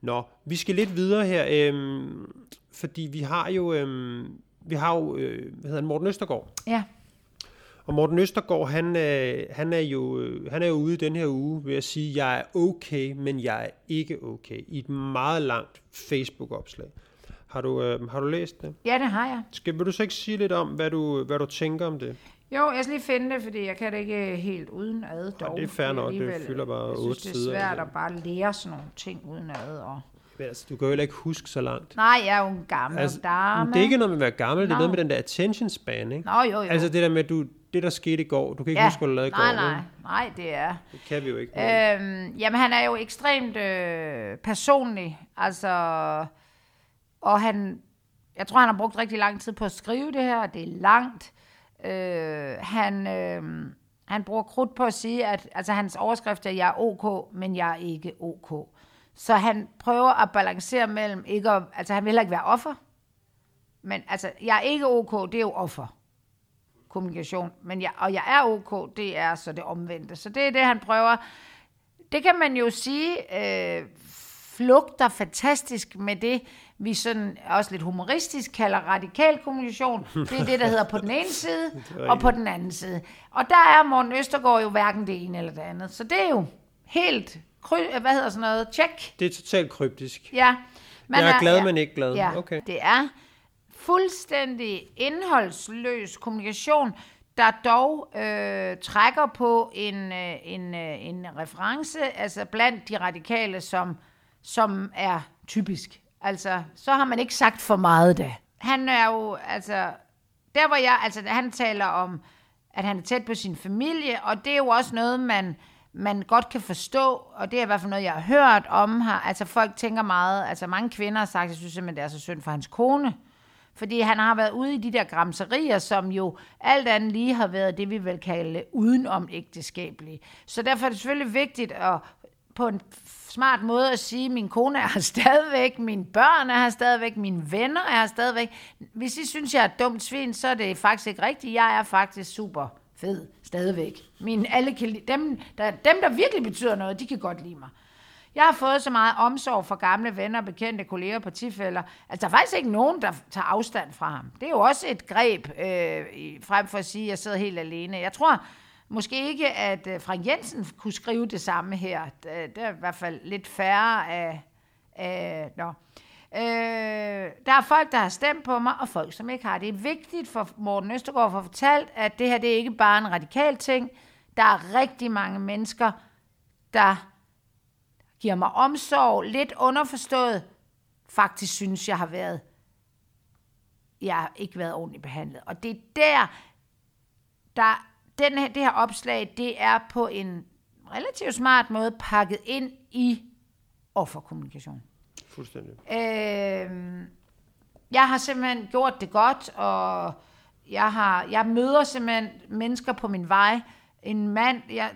Nå, vi skal lidt videre her, øhm, fordi vi har jo, øhm, vi har jo øh, hvad hedder han, Morten Østergaard. Ja. Og Morten Østergaard, han, øh, han, er jo, øh, han er jo ude den her uge ved at sige, jeg er okay, men jeg er ikke okay, i et meget langt Facebook-opslag. Har du, øh, har du læst det? Ja, det har jeg. Skal, vil du så ikke sige lidt om, hvad du, hvad du tænker om det? Jo, jeg skal lige finde det, fordi jeg kan det ikke helt uden ad dog. det er fair nok, det fylder bare jeg otte synes, det er sider, svært altså. at bare lære sådan nogle ting uden ad. Og... Men altså, du kan jo heller ikke huske så langt. Nej, jeg er jo en gammel Altså, dame. det er ikke noget med at være gammel, det er Nå. noget med den der attention span, ikke? Nå, jo, jo. Altså det der med, at du, det der skete i går, du kan ikke ja. huske, hvad du lavede i nej, går. nej, vel? nej, det er... Det kan vi jo ikke. Øhm, jamen, han er jo ekstremt øh, personlig, altså, og han, jeg tror, han har brugt rigtig lang tid på at skrive det her, det er langt. Øh, han, øh, han bruger krudt på at sige, at altså, hans overskrift er, jeg er ok, men jeg er ikke ok. Så han prøver at balancere mellem ikke at, altså han vil heller ikke være offer, men altså, jeg er ikke ok, det er jo offer kommunikation, men jeg, og jeg er ok, det er så det omvendte. Så det er det, han prøver. Det kan man jo sige, øh, flugter fantastisk med det, vi sådan også lidt humoristisk kalder radikal kommunikation. Det er det, der hedder på den ene side, og på den anden side. Og der er Morten Østergaard jo hverken det ene eller det andet. Så det er jo helt, kry- hvad hedder sådan noget, check. Det er totalt kryptisk. Ja. Jeg er glad, men ikke glad. Ja, Okay. det er fuldstændig indholdsløs kommunikation, der dog øh, trækker på en, øh, en, øh, en reference, altså blandt de radikale, som, som er typisk. Altså, så har man ikke sagt for meget da. Han er jo, altså, der hvor jeg, altså han taler om, at han er tæt på sin familie, og det er jo også noget, man, man godt kan forstå, og det er i hvert fald noget, jeg har hørt om her. Altså folk tænker meget, altså mange kvinder har sagt, jeg synes simpelthen, det er så synd for hans kone, fordi han har været ude i de der gramserier, som jo alt andet lige har været det, vi vil kalde udenom ægteskabelige. Så derfor er det selvfølgelig vigtigt at på en smart måde at sige, min kone er her stadigvæk, mine børn er her stadigvæk, mine venner er her stadigvæk. Hvis I synes, jeg er et dumt svin, så er det faktisk ikke rigtigt. Jeg er faktisk super fed Stadigvæk. Min, alle kan, lide- dem, der, dem, der virkelig betyder noget, de kan godt lide mig. Jeg har fået så meget omsorg fra gamle venner, bekendte kolleger og partifælder. Altså, der er faktisk ikke nogen, der tager afstand fra ham. Det er jo også et greb, øh, frem for at sige, at jeg sidder helt alene. Jeg tror måske ikke, at øh, Frank Jensen kunne skrive det samme her. Der er i hvert fald lidt færre af... af nå. Øh, der er folk, der har stemt på mig, og folk, som ikke har. Det er vigtigt for Morten Østergaard at få fortalt, at det her det er ikke bare en radikal ting. Der er rigtig mange mennesker, der giver mig omsorg, lidt underforstået. Faktisk synes, jeg har været, jeg har ikke været ordentligt behandlet. Og det er der, der den her, det her opslag, det er på en relativt smart måde pakket ind i offerkommunikation. Fuldstændig. Øh, jeg har simpelthen gjort det godt, og jeg, har, jeg møder simpelthen mennesker på min vej. En mand, jeg,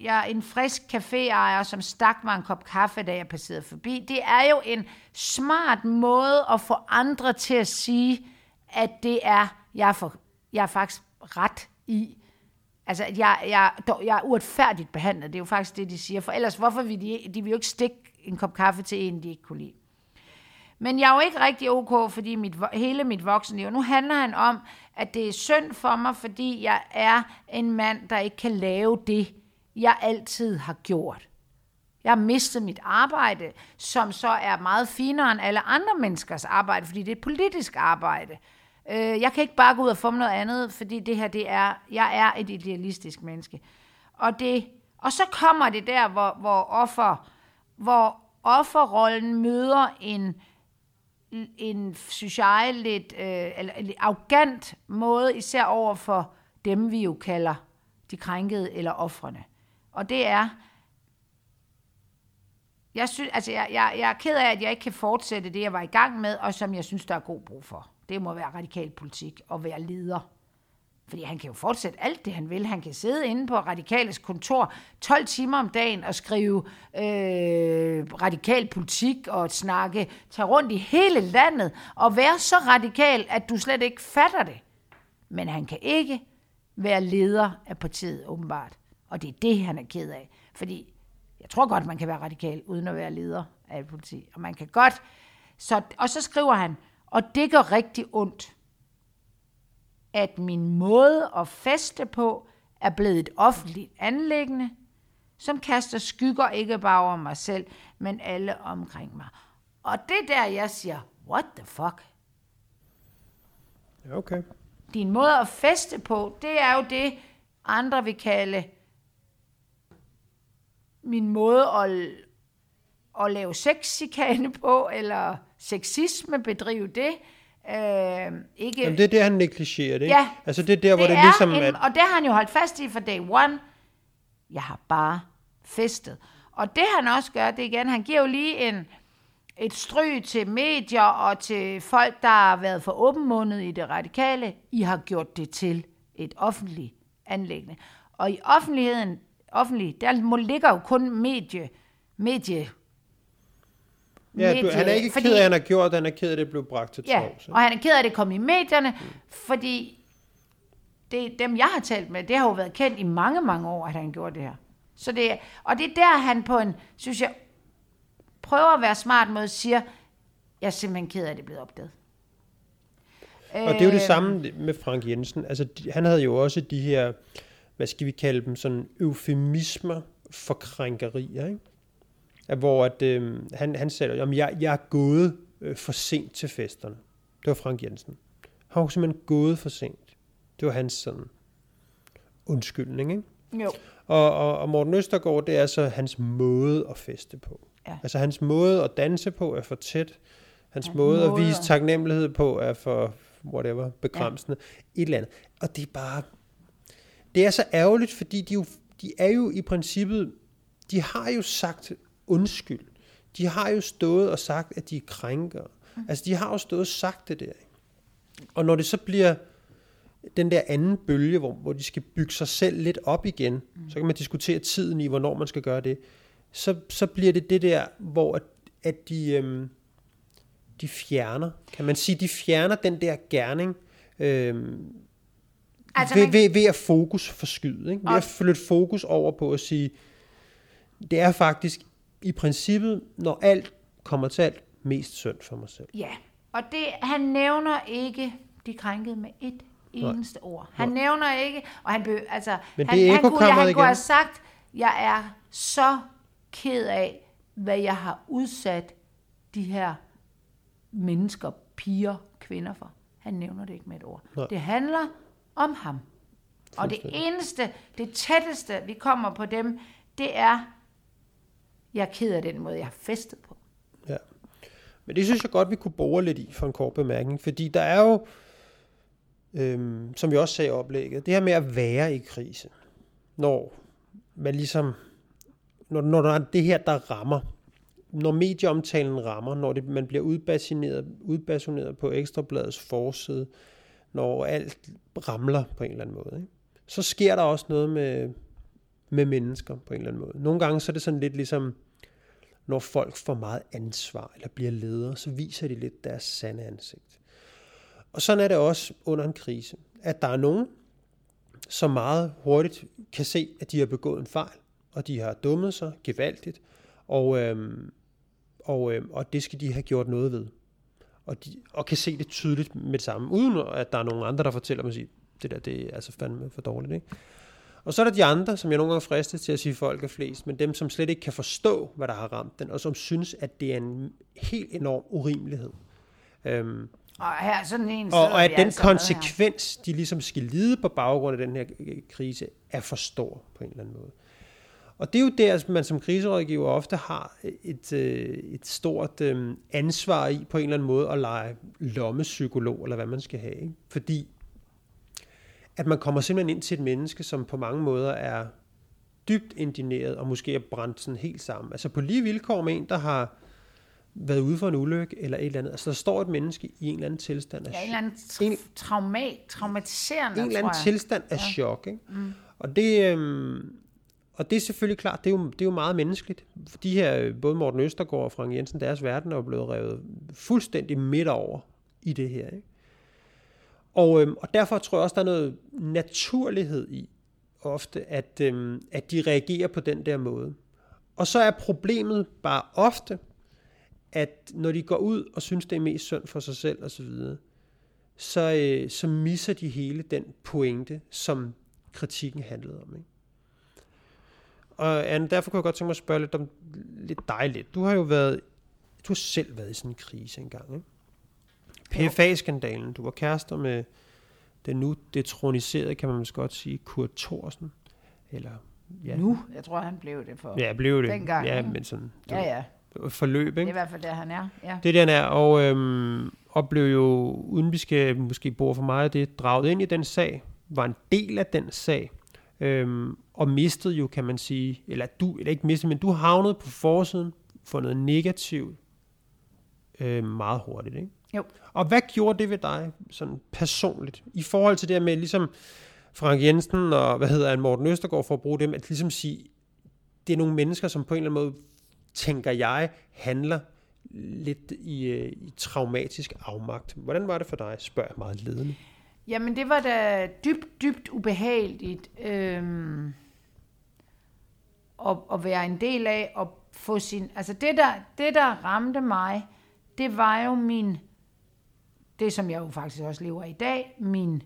jeg en frisk caféejer, som stak mig en kop kaffe, da jeg passerede forbi. Det er jo en smart måde at få andre til at sige, at det er, jeg er, for, jeg er faktisk ret i, Altså, at jeg, jeg, dog- jeg er uretfærdigt behandlet. Det er jo faktisk det, de siger. For ellers, hvorfor vil de, de vil jo ikke stikke en kop kaffe til en, de ikke kunne lide. Men jeg er jo ikke rigtig ok, fordi mit, hele mit voksenliv, nu handler han om, at det er synd for mig, fordi jeg er en mand, der ikke kan lave det, jeg altid har gjort. Jeg har mistet mit arbejde, som så er meget finere end alle andre menneskers arbejde, fordi det er et politisk arbejde. Øh, Jeg kan ikke bare gå ud og få mig noget andet, fordi det her, det er, jeg er et idealistisk menneske. Og, det, og så kommer det der, hvor, hvor, offer, hvor offerrollen møder en, en synes jeg, lidt, øh, eller, lidt arrogant måde, især over for dem, vi jo kalder de krænkede eller offrene. Og det er, jeg, synes, altså jeg, jeg, jeg er ked af, at jeg ikke kan fortsætte det, jeg var i gang med, og som jeg synes, der er god brug for. Det må være radikal politik og være leder. Fordi han kan jo fortsætte alt det, han vil. Han kan sidde inde på Radikales kontor 12 timer om dagen og skrive øh, radikal politik og snakke, tage rundt i hele landet og være så radikal, at du slet ikke fatter det. Men han kan ikke være leder af partiet, åbenbart. Og det er det, han er ked af. Fordi jeg tror godt, man kan være radikal, uden at være leder af et parti. Og man kan godt... Så, og så skriver han, og det gør rigtig ondt, at min måde at feste på er blevet et offentligt anlæggende, som kaster skygger ikke bare over mig selv, men alle omkring mig. Og det er der, jeg siger, what the fuck? Okay. Din måde at feste på, det er jo det, andre vil kalde min måde at, at lave sexikane på, eller sexisme, bedrive det. Øh, ikke, Jamen, det er det, han negligerer, ikke? Ja. Altså, det er der, hvor det, det er ligesom, en, at... Og det har han jo holdt fast i fra day one. Jeg har bare festet. Og det han også gør, det igen, han giver jo lige en, et stryg til medier og til folk, der har været for åbenmundet i det radikale. I har gjort det til et offentligt anlæggende. Og i offentligheden, offentlig, der må, ligger jo kun medie, medie Ja, du, han er ikke fordi- ked af, at han har gjort, han er ked af, at det blev bragt til Ja, ikke? og han er ked af, at det kom i medierne, fordi det, dem, jeg har talt med, det har jo været kendt i mange, mange år, at han gjorde det her. Så det, og det er der, han på en, synes jeg, prøver at være smart måde, siger, jeg er simpelthen ked af, at det blevet opdaget. Og det er jo det Øh, samme med Frank Jensen. Altså, han havde jo også de her, hvad skal vi kalde dem, sådan eufemismer for krænkerier, ikke? At hvor at, øh, han, han sagde, at jeg, jeg er gået øh, for sent til festerne. Det var Frank Jensen. Han var simpelthen gået for sent. Det var hans sådan undskyldning, ikke? Jo. Og, og, og Morten Østergaard, det er så hans måde at feste på. Ja. Altså hans måde at danse på er for tæt. Hans Hans måde, at vise taknemmelighed på er for whatever, begrænsende. Ja. Et eller andet. Og det er bare... Det er så ærgerligt, fordi de, jo, de er jo i princippet... De har jo sagt undskyld. De har jo stået og sagt, at de er krænkere. Mm. Altså, de har jo stået og sagt det der. Og når det så bliver den der anden bølge, hvor, hvor de skal bygge sig selv lidt op igen, mm. så kan man diskutere tiden i, hvornår man skal gøre det, så, så bliver det det der, hvor at, at de, øhm, de fjerner, kan man sige, de fjerner den der gerning, øhm, Altså, ved, man- ved, ved at fokus forskyde, ikke? ved Og- at flytte fokus over på at sige, det er faktisk i princippet, når alt kommer til alt, mest synd for mig selv. Ja, og det, han nævner ikke de krænkede med et eneste ord. Han nævner ikke, og han, be, altså, Men han, han, kunne, ekokammeret han kunne have sagt, jeg er så ked af, hvad jeg har udsat de her mennesker, piger, kvinder for. Han nævner det ikke med et ord. Nej. Det handler om ham. Og det eneste, det tætteste, vi kommer på dem, det er, jeg er ked af den måde, jeg har festet på. Ja. Men det synes jeg godt, vi kunne bore lidt i for en kort bemærkning, fordi der er jo, øhm, som vi også sagde i oplægget, det her med at være i krise, når man ligesom, når, når der er det her, der rammer, når medieomtalen rammer, når det, man bliver udbasuneret, udbasuneret på Ekstrabladets forside, når alt ramler på en eller anden måde, ikke? så sker der også noget med, med mennesker på en eller anden måde. Nogle gange så er det sådan lidt ligesom, når folk får meget ansvar eller bliver ledere, så viser de lidt deres sande ansigt. Og sådan er det også under en krise, at der er nogen, som meget hurtigt kan se, at de har begået en fejl, og de har dummet sig gevaldigt, og, øhm, og, øhm, og det skal de have gjort noget ved. Og, de, og kan se det tydeligt med det samme, uden at der er nogen andre, der fortæller mig, at det der det er altså fandme for dårligt. Ikke? Og så er der de andre, som jeg nogle gange fristes til at sige folk er flest, men dem, som slet ikke kan forstå, hvad der har ramt den, og som synes, at det er en helt enorm urimelighed. Øhm, Og her er sådan en og, og at den altså konsekvens, de ligesom skal lide på baggrund af den her øh, krise, er for stor på en eller anden måde. Og det er jo der, at man som kriserådgiver ofte har et, øh, et stort øh, ansvar i på en eller anden måde at lege lommepsykolog, eller hvad man skal have. Ikke? Fordi at man kommer simpelthen ind til et menneske, som på mange måder er dybt indineret, og måske er brændt sådan helt sammen. Altså på lige vilkår med en, der har været ude for en ulykke, eller et eller andet. Altså der står et menneske i en eller anden tilstand af Ja, en eller anden En- tra- trauma, traumatiserende, en eller anden tilstand af ja. chok. Ikke? Mm. Og, det, øhm, og det er selvfølgelig klart, det er, jo, det er jo meget menneskeligt. For De her, både Morten Østergaard og Frank Jensen, deres verden er jo blevet revet fuldstændig midt over i det her. Ikke? Og, øhm, og derfor tror jeg også, der er noget naturlighed i ofte, at, øhm, at de reagerer på den der måde. Og så er problemet bare ofte, at når de går ud og synes, det er mest synd for sig selv osv., så, øh, så misser de hele den pointe, som kritikken handlede om. Ikke? Og Anne, derfor kunne jeg godt tænke mig at spørge lidt om lidt dig lidt. Du har jo været, du har selv været i sådan en krise engang. Ikke? PFA-skandalen. Du var kærester med den nu detroniserede, kan man måske godt sige, Kurt Thorsen. Eller, ja, Nu, jeg tror, han blev det for. ja, blev det. Dengang, ja, ikke? men sådan, ja. ja. forløb, Det er ikke? i hvert fald der, han er. Ja. Det er den er, og, øhm, og blev jo, uden vi skal måske bore for meget af det, draget ind i den sag, var en del af den sag, øhm, og mistede jo, kan man sige, eller du, eller ikke mistede, men du havnede på forsiden for noget negativt øh, meget hurtigt, ikke? Jo. Og hvad gjorde det ved dig, sådan personligt, i forhold til det med, ligesom Frank Jensen og, hvad hedder han, Morten Østergaard, for at bruge dem, at ligesom sige, det er nogle mennesker, som på en eller anden måde, tænker jeg, handler lidt i, øh, i traumatisk afmagt. Hvordan var det for dig, spørger jeg meget ledende. Jamen, det var da dybt, dybt ubehageligt øhm, at, at være en del af og få sin... Altså, det der, det, der ramte mig, det var jo min... Det, som jeg jo faktisk også lever i dag, min,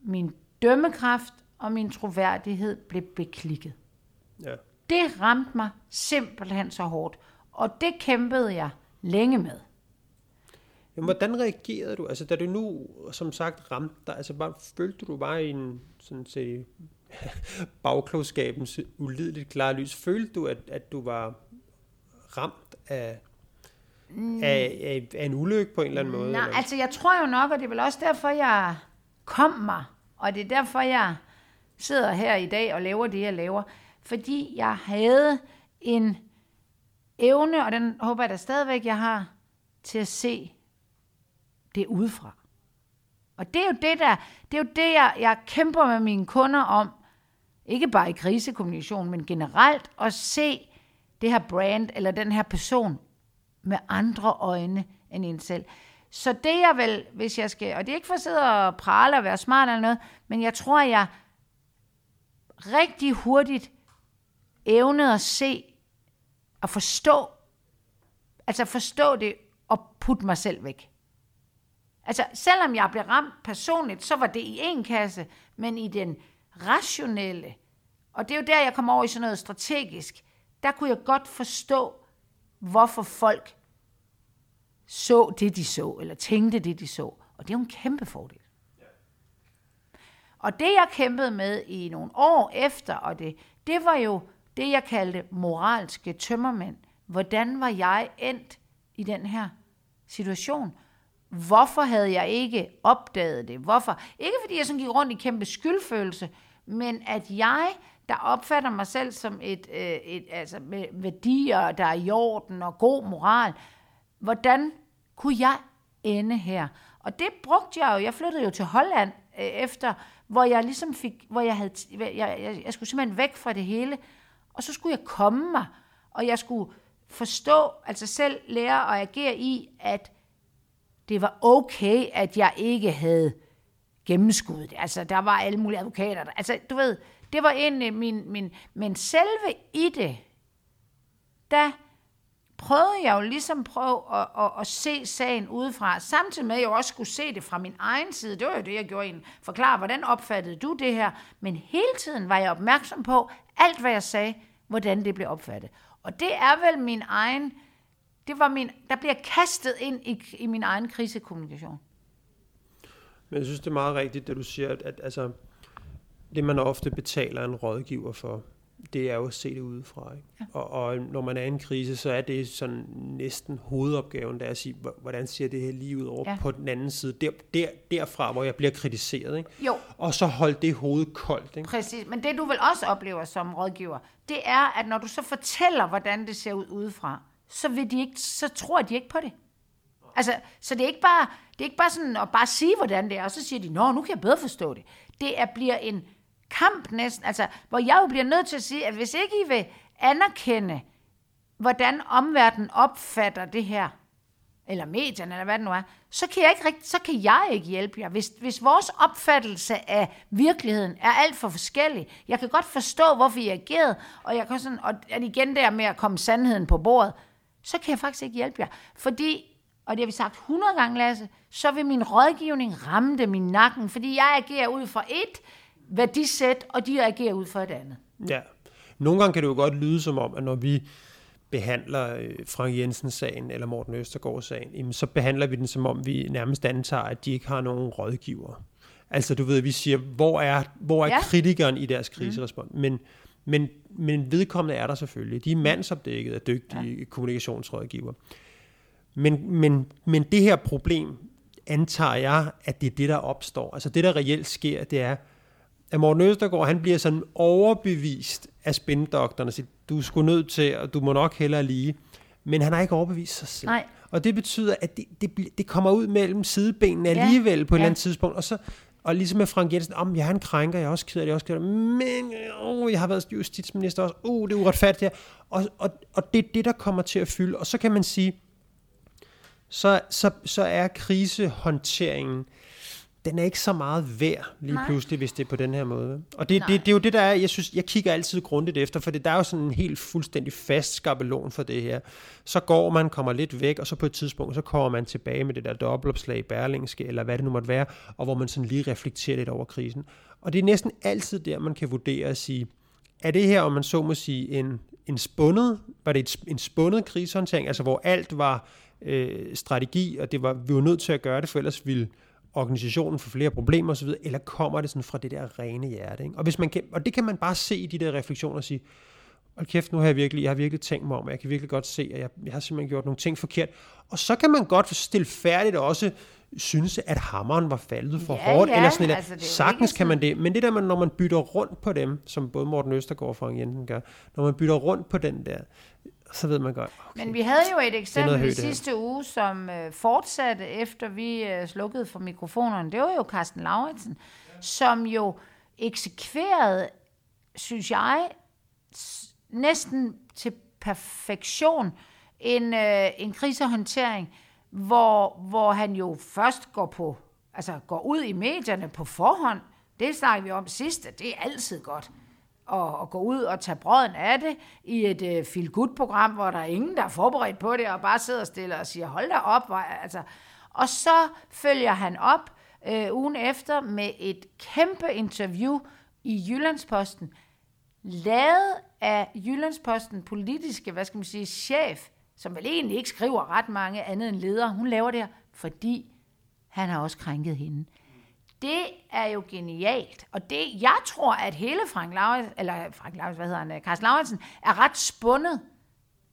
min dømmekraft og min troværdighed blev beklikket. Ja. Det ramte mig simpelthen så hårdt, og det kæmpede jeg længe med. Jamen, hvordan reagerede du? Altså, da du nu, som sagt, ramte dig, altså, bare, følte du bare en, sådan set, bagklogskabens ulideligt klare lys, følte du, at, at du var ramt af, mm. af, af, af en ulykke på en eller anden måde? Nej, eller? altså jeg tror jo nok, og det er vel også derfor, jeg kom mig, og det er derfor, jeg sidder her i dag og laver det, jeg laver, fordi jeg havde en evne, og den håber jeg da stadigvæk, jeg har, til at se det udefra. Og det er jo det, der, det er jo det jeg, jeg kæmper med mine kunder om, ikke bare i krisekommunikation, men generelt, at se det her brand eller den her person med andre øjne end en selv. Så det jeg vel, hvis jeg skal, og det er ikke for at sidde og prale og være smart eller noget, men jeg tror, jeg rigtig hurtigt evnede at se og forstå, altså forstå det og putte mig selv væk. Altså, selvom jeg blev ramt personligt, så var det i en kasse, men i den rationelle, og det er jo der, jeg kommer over i sådan noget strategisk, der kunne jeg godt forstå, hvorfor folk så det, de så, eller tænkte det, de så. Og det er jo en kæmpe fordel. Og det, jeg kæmpede med i nogle år efter, og det, det var jo det, jeg kaldte moralske tømmermænd. Hvordan var jeg endt i den her situation? Hvorfor havde jeg ikke opdaget det? Hvorfor? Ikke fordi jeg sådan gik rundt i kæmpe skyldfølelse, men at jeg, der opfatter mig selv som et, øh, et altså med værdier, der er i orden og god moral, hvordan kunne jeg ende her? Og det brugte jeg jo. Jeg flyttede jo til Holland øh, efter, hvor jeg ligesom fik, hvor jeg havde, jeg, jeg, jeg skulle simpelthen væk fra det hele, og så skulle jeg komme mig, og jeg skulle forstå, altså selv lære at agere i, at det var okay, at jeg ikke havde gennemskuddet. Altså, der var alle mulige advokater. Der. Altså, du ved, det var egentlig øh, min, min... Men selve i det, der prøvede jeg jo ligesom prøve at, at, at se sagen udefra, samtidig med at jeg også skulle se det fra min egen side. Det var jo det, jeg gjorde en forklare, hvordan opfattede du det her? Men hele tiden var jeg opmærksom på alt, hvad jeg sagde, hvordan det blev opfattet. Og det er vel min egen, det var min, der bliver kastet ind i, i min egen krisekommunikation. Men jeg synes, det er meget rigtigt, det du siger, at, at altså, det man ofte betaler en rådgiver for, det er jo at se det udefra. Ikke? Ja. Og, og når man er i en krise, så er det sådan næsten hovedopgaven, der er at sige, hvordan ser det her lige ud over ja. på den anden side, der, der, derfra, hvor jeg bliver kritiseret. Ikke? Jo. Og så hold det hoved koldt. Ikke? Præcis, men det du vil også oplever som rådgiver, det er, at når du så fortæller, hvordan det ser ud udefra, så, vil de ikke, så tror de ikke på det. Altså, så det er ikke bare, det er ikke bare sådan at bare sige, hvordan det er, og så siger de, nå, nu kan jeg bedre forstå det. Det er, bliver en kamp næsten, altså, hvor jeg jo bliver nødt til at sige, at hvis ikke I vil anerkende, hvordan omverdenen opfatter det her, eller medierne, eller hvad det nu er, så kan jeg ikke, rigtig, så kan jeg ikke hjælpe jer. Hvis, hvis vores opfattelse af virkeligheden er alt for forskellig, jeg kan godt forstå, hvorfor I agerede, og jeg kan sådan, og igen der med at komme sandheden på bordet, så kan jeg faktisk ikke hjælpe jer. Fordi, og det har vi sagt 100 gange, Lasse, så vil min rådgivning ramme dem i nakken, fordi jeg agerer ud fra et værdisæt, og de agerer ud fra et andet. Ja. Nogle gange kan det jo godt lyde som om, at når vi behandler øh, Frank Jensen-sagen eller Morten Østergaard-sagen, så behandler vi den som om, vi nærmest antager, at de ikke har nogen rådgiver. Altså du ved, vi siger, hvor er, hvor er ja. kritikeren i deres kriserespons? Mm. Men, men, men vedkommende er der selvfølgelig. De er mandsopdækket af dygtige ja. kommunikationsrådgiver. Men, men, men det her problem antager jeg, at det er det, der opstår. Altså det, der reelt sker, det er, at Morten Østergaard, han bliver sådan overbevist af spindoktorerne, siger, du skulle nødt til, og du må nok hellere lige. Men han har ikke overbevist sig selv. Nej. Og det betyder, at det, det, det kommer ud mellem sidebenene alligevel ja. på et ja. eller andet tidspunkt. Og så, og ligesom med Frank Jensen, om jeg er en krænker, jeg er også ked af det, jeg er også ked af det, men oh, jeg har været justitsminister også, oh, det er uretfærdigt her. Og, og, og det er det, der kommer til at fylde. Og så kan man sige, så, så, så er krisehåndteringen, den er ikke så meget værd lige Nej. pludselig, hvis det er på den her måde. Og det, det, det er jo det, der er, jeg synes, jeg kigger altid grundigt efter, for det, der er jo sådan en helt fuldstændig fast skabelon for det her. Så går man, kommer lidt væk, og så på et tidspunkt, så kommer man tilbage med det der dobbeltopslag i Berlingske, eller hvad det nu måtte være, og hvor man sådan lige reflekterer lidt over krisen. Og det er næsten altid der, man kan vurdere at sige, er det her, om man så må sige, en, en spundet, var det et, en spundet krisehåndtering, altså hvor alt var øh, strategi, og det var, vi var nødt til at gøre det, for ellers ville organisationen for flere problemer osv., eller kommer det sådan fra det der rene hjerte? Ikke? Og, hvis man kan, og det kan man bare se i de der refleksioner og sige, hold kæft, nu har jeg virkelig, jeg har virkelig tænkt mig om, jeg kan virkelig godt se, at jeg, jeg har simpelthen gjort nogle ting forkert. Og så kan man godt stille færdigt også synes, at hammeren var faldet for ja, hårdt, ja, eller sådan altså, Sagtens kan man det, men det der, man, når man bytter rundt på dem, som både Morten Østergaard og Frank Jensen gør, når man bytter rundt på den der, så ved man godt. Okay. Men vi havde jo et eksempel i sidste uge, som øh, fortsatte efter vi øh, slukkede for mikrofonerne. Det var jo Carsten Lauritsen, som jo eksekverede, synes jeg, næsten til perfektion en, øh, en krisehåndtering, hvor, hvor han jo først går på, altså går ud i medierne på forhånd. Det snakker vi om sidst, det er altid godt at, at gå ud og tage brøden af det i et øh, uh, feel good program hvor der er ingen, der er forberedt på det, og bare sidder stille og siger, hold da op. Hvor, altså. Og så følger han op uh, ugen efter med et kæmpe interview i Jyllandsposten, lavet af Jyllandsposten politiske, hvad skal man sige, chef, som vel egentlig ikke skriver ret mange andet end ledere. Hun laver det her, fordi han har også krænket hende. Det er jo genialt. Og det, jeg tror, at hele Frank Lauritsen, eller Frank Lauritsen, hvad hedder han, Carsten Lauritsen, er ret spundet.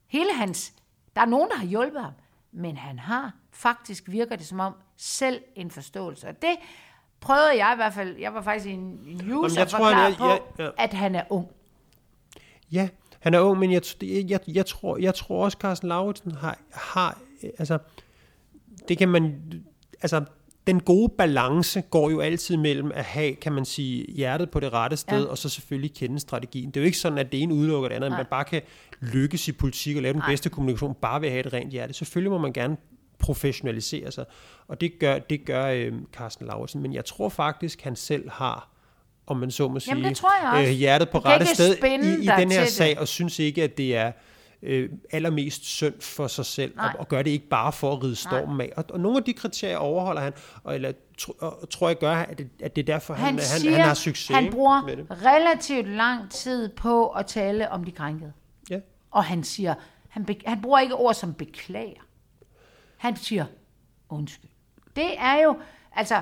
Hele hans, der er nogen, der har hjulpet ham, men han har faktisk, virker det som om, selv en forståelse. Og det prøvede jeg i hvert fald, jeg var faktisk en news jeg tror, han er, på, jeg, ja. at han er ung. Ja, han er ung, men jeg, jeg, jeg, tror, jeg tror også, Carsten Lauritsen har, har, altså, det kan man, altså, den gode balance går jo altid mellem at have, kan man sige, hjertet på det rette sted, ja. og så selvfølgelig kende strategien. Det er jo ikke sådan, at det ene udelukker det andet, at man bare kan lykkes i politik og lave den Nej. bedste kommunikation, bare ved at have et rent hjerte. Selvfølgelig må man gerne professionalisere sig, og det gør, det gør øh, Carsten Lauritsen. Men jeg tror faktisk, han selv har om man så må sige, Jamen, det tror jeg øh, hjertet på rette sted i, i den her sag, det. og synes ikke, at det er øh, allermest synd for sig selv, og, og gør det ikke bare for at ride stormen af. Og, og nogle af de kriterier overholder han, og, eller tro, og, tror jeg gør, at det, at det er derfor, han, han, siger, han, han har succes Han bruger med det. relativt lang tid på at tale om de krænkede. Ja. Og han siger, han, be, han bruger ikke ord som beklager. Han siger, undskyld. Det er jo, altså,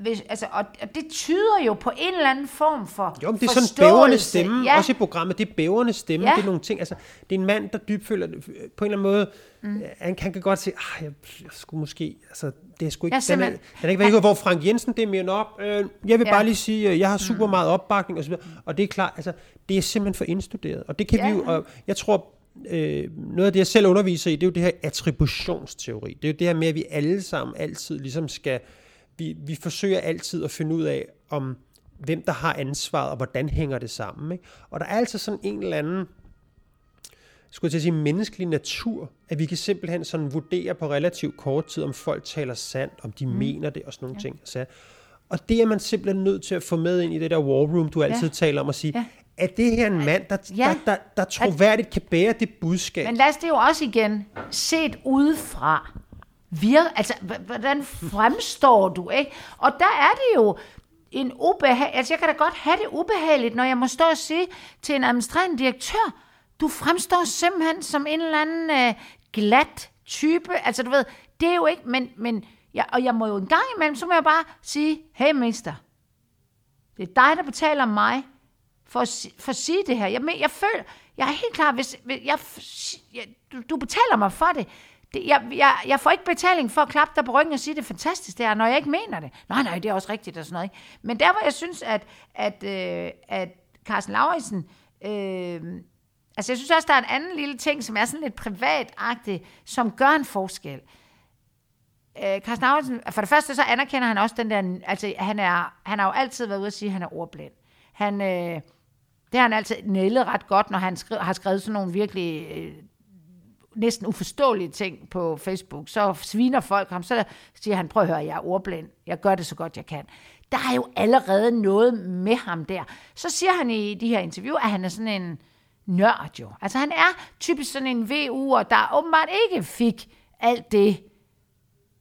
hvis, altså, og, og det tyder jo på en eller anden form for Jo, men det er sådan bævende stemme, ja. også i programmet, det er bævende stemme, ja. det er nogle ting, altså, det er en mand, der dybt føler, på en eller anden måde, mm. han, han kan godt se, ah, jeg, jeg skulle måske, altså, det er sgu ikke, den, er, den er ikke været, hvor Frank Jensen, det er mere op, øh, jeg vil ja. bare lige sige, jeg har super mm. meget opbakning, og så videre, og det er klart, altså, det er simpelthen for indstuderet, og det kan ja. vi jo, og jeg tror, øh, noget af det, jeg selv underviser i, det er jo det her attributionsteori. Det er jo det her med, at vi alle sammen altid ligesom skal vi, vi forsøger altid at finde ud af, om hvem der har ansvaret, og hvordan hænger det sammen. Ikke? Og der er altså sådan en eller anden, skulle jeg sige, menneskelig natur, at vi kan simpelthen sådan vurdere på relativt kort tid, om folk taler sandt, om de mm. mener det, og sådan nogle ja. ting. Så, og det er man simpelthen nødt til at få med ind i det der war room, du altid ja. taler om, at sige, ja. er det her en mand, der, ja. der, der, der troværdigt kan bære det budskab? Men lad os det jo også igen, set udefra, vir, altså, hvordan fremstår du, ikke? Og der er det jo en ubehag, altså jeg kan da godt have det ubehageligt, når jeg må stå og sige til en administrerende direktør, du fremstår simpelthen som en eller anden øh, glat type, altså du ved, det er jo ikke, men, men ja, og jeg må jo en gang imellem, så må jeg bare sige, hey mister, det er dig, der betaler mig for at, for at sige det her. Jeg, jeg føler, jeg er helt klar, hvis, hvis jeg, jeg, du, du betaler mig for det, det, jeg, jeg, jeg får ikke betaling for at klappe dig på ryggen og sige, det er fantastisk, det er, når jeg ikke mener det. Nej, nej, det er også rigtigt og sådan noget. Ikke? Men der, hvor jeg synes, at, at, øh, at Carsten Lauritsen, øh, altså jeg synes også, der er en anden lille ting, som er sådan lidt privatagtig, som gør en forskel. Øh, Carsten Lauritsen, for det første så anerkender han også den der, altså han, er, han har jo altid været ude at sige, at han er ordblind. Han, øh, det har han altid nældet ret godt, når han skri- har skrevet sådan nogle virkelig øh, næsten uforståelige ting på Facebook, så sviner folk ham, så siger han, prøv at høre, jeg er ordblind, jeg gør det så godt jeg kan. Der er jo allerede noget med ham der. Så siger han i de her interview, at han er sådan en nørd jo. Altså han er typisk sådan en VU'er, der åbenbart ikke fik alt det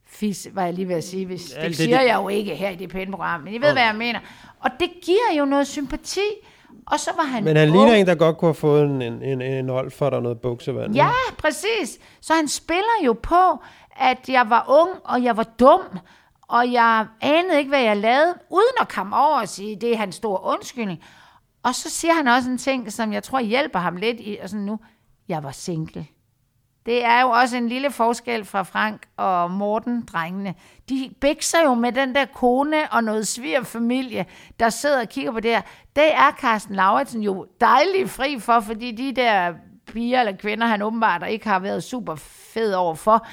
fis, var jeg lige ved at sige, hvis det, det siger det, jeg jo ikke her i det pæne program, men I ved, okay. hvad jeg mener. Og det giver jo noget sympati, og så var han Men han ligner en, der godt kunne have fået en, en, en, en hold for der noget buksevand. Ja, præcis. Så han spiller jo på, at jeg var ung, og jeg var dum, og jeg anede ikke, hvad jeg lavede, uden at komme over og sige, det er hans store undskyldning. Og så siger han også en ting, som jeg tror hjælper ham lidt i, og sådan nu, jeg var single. Det er jo også en lille forskel fra Frank og Morten, drengene. De bækser jo med den der kone og noget svigerfamilie, der sidder og kigger på det her. Det er Carsten Lauritsen jo dejlig fri for, fordi de der piger eller kvinder, han åbenbart ikke har været super fed overfor,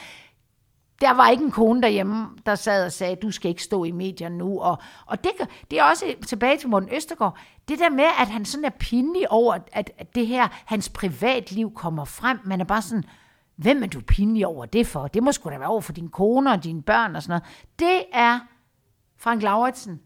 der var ikke en kone derhjemme, der sad og sagde, du skal ikke stå i medierne nu. Og, og det, det er også tilbage til Morten Østergaard. Det der med, at han sådan er pinlig over, at, at det her, hans privatliv kommer frem. Man er bare sådan, Hvem er du pinlig over det for? Det må sgu da være over for dine kone og dine børn og sådan noget. Det er Frank Lauritsen.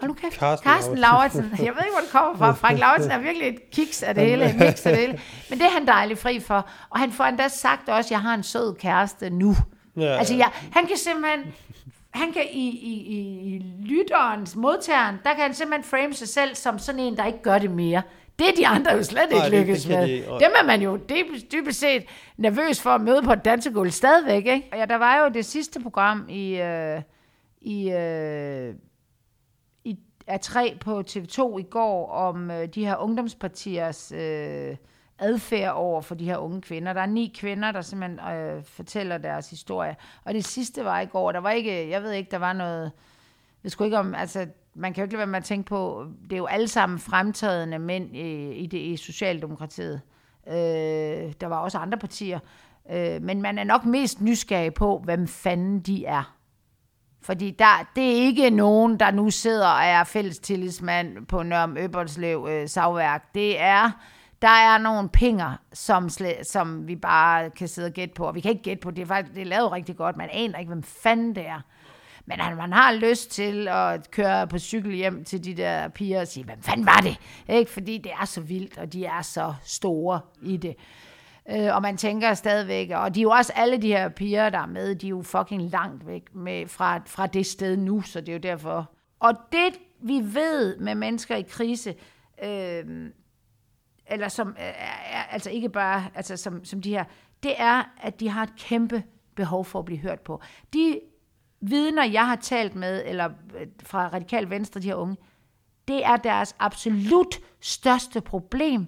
Hold nu kæft. Carsten Carsten Lauritsen. Jeg ved ikke, hvor det kommer fra. Frank Lauritsen er virkelig et kiks af det hele, et mix af det hele. Men det er han dejlig fri for. Og han får endda sagt også, at jeg har en sød kæreste nu. Ja, altså, ja. jeg, han kan simpelthen... Han kan i, i, i, i lytterens, modtageren, der kan han simpelthen frame sig selv som sådan en, der ikke gør det mere. Det er de andre jo slet ikke Nej, det- det lykkes med. de ikke. Og- Dem er man jo dybest, dybest set nervøs for at møde på et dansegulv stadigvæk, ikke? Ja, der var jo det sidste program i, øh, i, øh, i A3 på TV2 i går om øh, de her ungdomspartiers øh, adfærd over for de her unge kvinder. Der er ni kvinder, der simpelthen øh, fortæller deres historie. Og det sidste var i går. Der var ikke, jeg ved ikke, der var noget... Det skulle ikke om, altså, man kan jo ikke lade være med at tænke på, det er jo alle sammen fremtrædende mænd i, i, det, i Socialdemokratiet. Øh, der var også andre partier. Øh, men man er nok mest nysgerrig på, hvem fanden de er. Fordi der, det er ikke nogen, der nu sidder og er fælles tillidsmand på Nørm Øbertslev øh, savværk. Det er, der er nogle penger, som, slet, som vi bare kan sidde og gætte på. Og vi kan ikke gætte på, det er faktisk det er lavet rigtig godt. Man aner ikke, hvem fanden det er. Men han, man har lyst til at køre på cykel hjem til de der piger og sige, hvad fanden var det? Ikke? Fordi det er så vildt, og de er så store i det. Øh, og man tænker stadigvæk, og de er jo også alle de her piger, der er med, de er jo fucking langt væk med, fra, fra det sted nu, så det er jo derfor. Og det vi ved med mennesker i krise, øh, eller som øh, er, er, altså ikke bare altså som, som de her, det er, at de har et kæmpe behov for at blive hørt på. De vidner, jeg har talt med, eller øh, fra Radikal Venstre, de her unge, det er deres absolut største problem,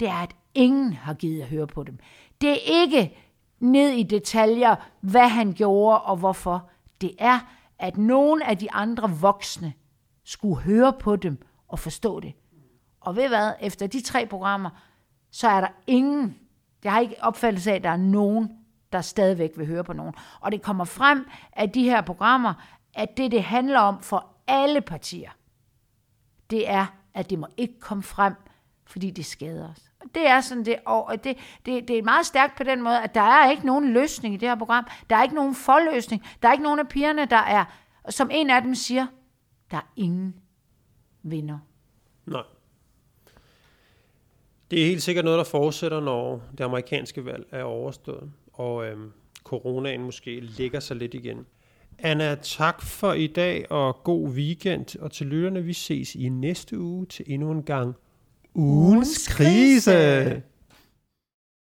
det er, at ingen har givet at høre på dem. Det er ikke ned i detaljer, hvad han gjorde og hvorfor. Det er, at nogen af de andre voksne skulle høre på dem og forstå det. Og ved hvad, efter de tre programmer, så er der ingen, jeg har ikke opfattelse af, at der er nogen, der stadigvæk vil høre på nogen. Og det kommer frem af de her programmer, at det, det handler om for alle partier, det er, at det må ikke komme frem, fordi det skader os. Og Det er sådan det, og det, det, det er meget stærkt på den måde, at der er ikke nogen løsning i det her program. Der er ikke nogen forløsning. Der er ikke nogen af pigerne, der er, som en af dem siger, der er ingen vinder. Nej. Det er helt sikkert noget, der fortsætter, når det amerikanske valg er overstået, og øhm, coronaen måske ligger sig lidt igen. Anna, tak for i dag, og god weekend. Og til lytterne, vi ses i næste uge til endnu en gang ugens Ugens krise.